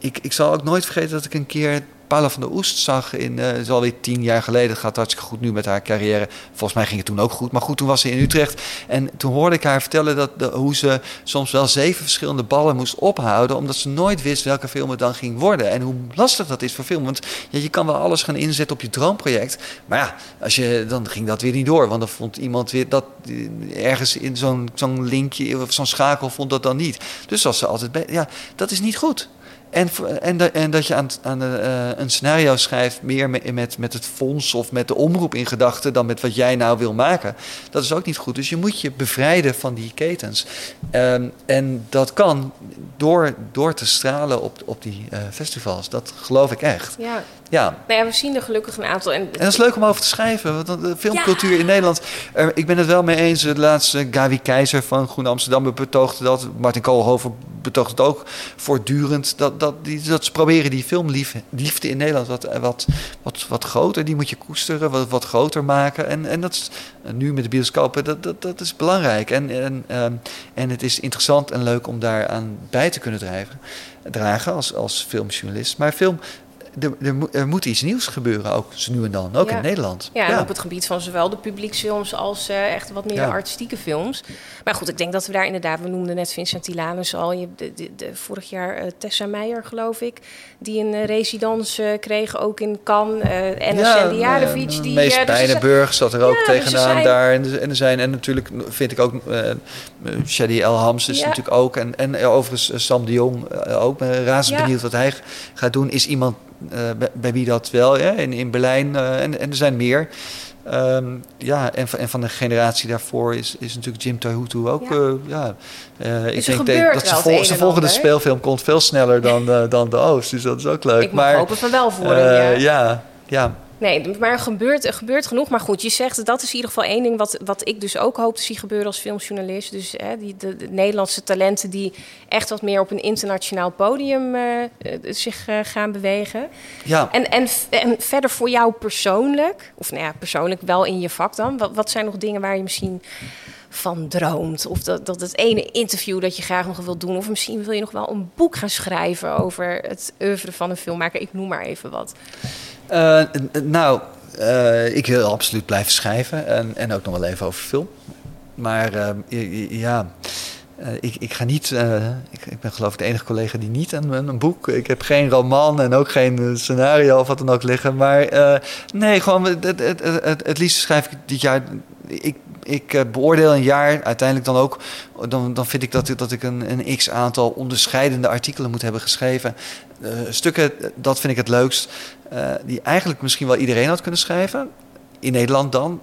Ik, ik zal ook nooit vergeten dat ik een keer Paula van der Oest zag in, het is alweer tien jaar geleden. Het gaat hartstikke goed nu met haar carrière. Volgens mij ging het toen ook goed. Maar goed, toen was ze in Utrecht. En toen hoorde ik haar vertellen dat hoe ze soms wel zeven verschillende ballen moest ophouden. Omdat ze nooit wist welke film het dan ging worden. En hoe lastig dat is voor film. Want ja, je kan wel alles gaan inzetten op je droomproject. Maar ja, als je, dan ging dat weer niet door. Want dan vond iemand weer dat eh, ergens in zo'n linkje of zo'n schakel vond dat dan niet. Dus was ze altijd. Ja, dat is niet goed. En, en, en dat je aan, aan eh, een scenario schrijft meer met, met, met het fonds of met de omroep in gedachten dan met wat jij nou wil maken. Dat is ook niet goed. Dus je moet je bevrijden van die ketens. Ehm, en dat kan door, door te stralen op, op die eh, festivals. Dat geloof ik echt. ja. Ja. Nou ja, we zien er gelukkig een aantal. En, En dat is leuk om over te schrijven. Want de filmcultuur in Nederland. eh, ik ben het wel mee eens. De laatste Gavi Keizer van Groene Amsterdam betoogde dat. Martin Koolhoven betoogt het ook voortdurend. Dat, dat, die, dat ze proberen die filmliefde in Nederland wat, wat, wat, wat groter. Die moet je koesteren, wat, wat groter maken. En, en dat is eh, nu met de bioscopen, dat, dat, dat is belangrijk. En, en, ehm, en het is interessant en leuk om daaraan bij te kunnen drijven, dragen als, als filmjournalist. Maar film. Er, er, moet- er moet iets nieuws gebeuren, ook zo nu en dan, ook Ja. in Nederland. Ja, en op het gebied van zowel de publieksfilms als eh, echt wat meer Ja. de artistieke films. Maar goed, ik denk dat we daar inderdaad, we noemden net Vincent Tilanus al. Je, de, de, de- vorig jaar eh, Tessa Meijer, geloof ik, die een eh, residence kreeg ook in Cannes. en Ja, Sandy Jarovic. eh, die, Mees dus zat er ook Ja, dus tegenaan zijn- daar. En, en er zijn, en natuurlijk vind ik ook Shady El Hams is Ja. natuurlijk ook. En, en overigens Sam de Jong ook. Ben razend Ja. benieuwd wat hij gaat doen. Is iemand bij, bij wie dat wel, ja, in, in Berlijn. eh, en, en er zijn meer. Ehm, ja, en, van- en van de generatie daarvoor is, is natuurlijk Jim Tahutu ook. Ja. eh, ja. Eh, ik denk dat ze vol- zijn volgende ander. speelfilm komt veel sneller dan, eh, dan de Oost. Dus dat is ook leuk. Ik maar, hopen van wel voor eh, hem, ja. ja, ja. Nee, maar er gebeurt, er gebeurt genoeg. Maar goed, je zegt dat is in ieder geval één ding wat, wat ik dus ook hoop te zien gebeuren als filmjournalist. Dus hè, die, de, de Nederlandse talenten die echt wat meer op een internationaal podium eh, eh, zich eh, gaan bewegen. ja. En, en, en verder voor jou persoonlijk, of nou ja, persoonlijk wel in je vak dan, wat, wat zijn nog dingen waar je misschien van droomt? Of dat, dat het ene interview dat je graag nog wil doen, of misschien wil je nog wel een boek gaan schrijven over het oeuvre van een filmmaker. Ik noem maar even wat. Eh, nou, eh, ik wil absoluut blijven schrijven en, en ook nog wel even over film. Maar eh, ja, ik, ik ga niet. ik, ik, ben geloof ik de enige collega die niet een, een, boek. Ik heb geen roman en ook geen scenario of wat dan ook liggen. Maar nee, gewoon het, het, het, het, liefst schrijf ik dit jaar. Ik, ik beoordeel een jaar uiteindelijk dan ook. Dan, dan vind ik dat, dat ik een, een x aantal onderscheidende artikelen moet hebben geschreven. stukken, dat vind ik het leukst. Die eigenlijk misschien wel iedereen had kunnen schrijven in Nederland dan,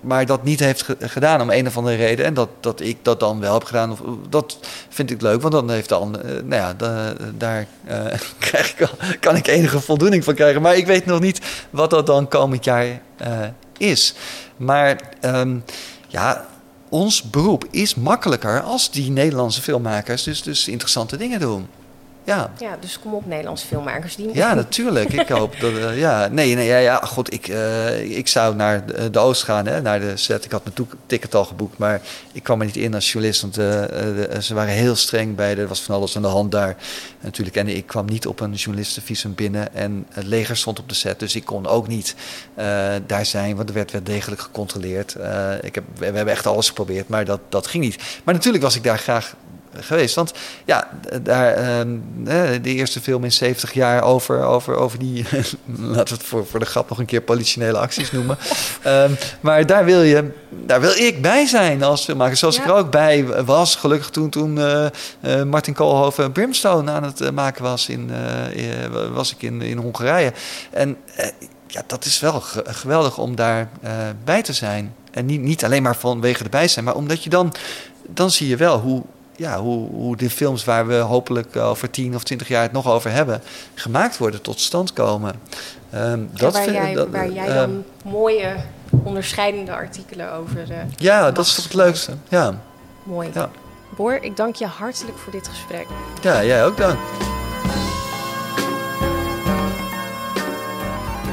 maar dat niet heeft gedaan om een of andere reden. En dat, dat ik dat dan wel heb gedaan, dat vind ik leuk, want dan heeft dan, uh, nou ja, daar uh, krijg ik, kan ik enige voldoening van krijgen. Maar ik weet nog niet wat dat dan komend jaar is. Maar um, ja, ons beroep is makkelijker als die Nederlandse filmmakers dus, dus interessante dingen doen. Ja. ja, dus kom op Nederlandse filmmakers. Die... Ja, natuurlijk. Ik hoop dat... Uh, ja, nee, nee, ja, ja goed. Ik, uh, ik zou naar de, de, Oost gaan, hè, naar de set. Ik had mijn ticket al geboekt, maar ik kwam er niet in als journalist. Want uh, de, ze waren heel streng bij. Er was van alles aan de hand daar natuurlijk. En ik kwam niet op een journalistenvisum binnen. En het leger stond op de set, dus ik kon ook niet daar zijn. Want er werd wel degelijk gecontroleerd. ik heb, we, we hebben echt alles geprobeerd, maar dat, dat ging niet. Maar natuurlijk was ik daar graag geweest. Want ja, daar, ehm, de eerste film in 70 jaar over, over, over die, laten we het voor, voor de grap nog een keer politionele acties noemen. um, maar daar wil, je, daar wil ik bij zijn als filmmaker. Zoals ik er ook bij was, gelukkig toen, toen uh, uh, Martin Koolhoven Brimstone aan het uh, maken was, in, was ik in, in Hongarije. En ja, dat is wel geweldig om daar bij te zijn. En niet, niet alleen maar vanwege de bijzijn, maar omdat je dan, dan zie je wel hoe ja, hoe, hoe de films waar we hopelijk over 10 of 20 jaar het nog over hebben, gemaakt worden, tot stand komen. Um, dat waar, vind, jij, dat, waar jij dan um, mooie onderscheidende artikelen over. Uh, ja, dat is toch het leukste. Ja. Mooi. Ja. Boor, ik dank je hartelijk voor dit gesprek. Ja, jij ook dank.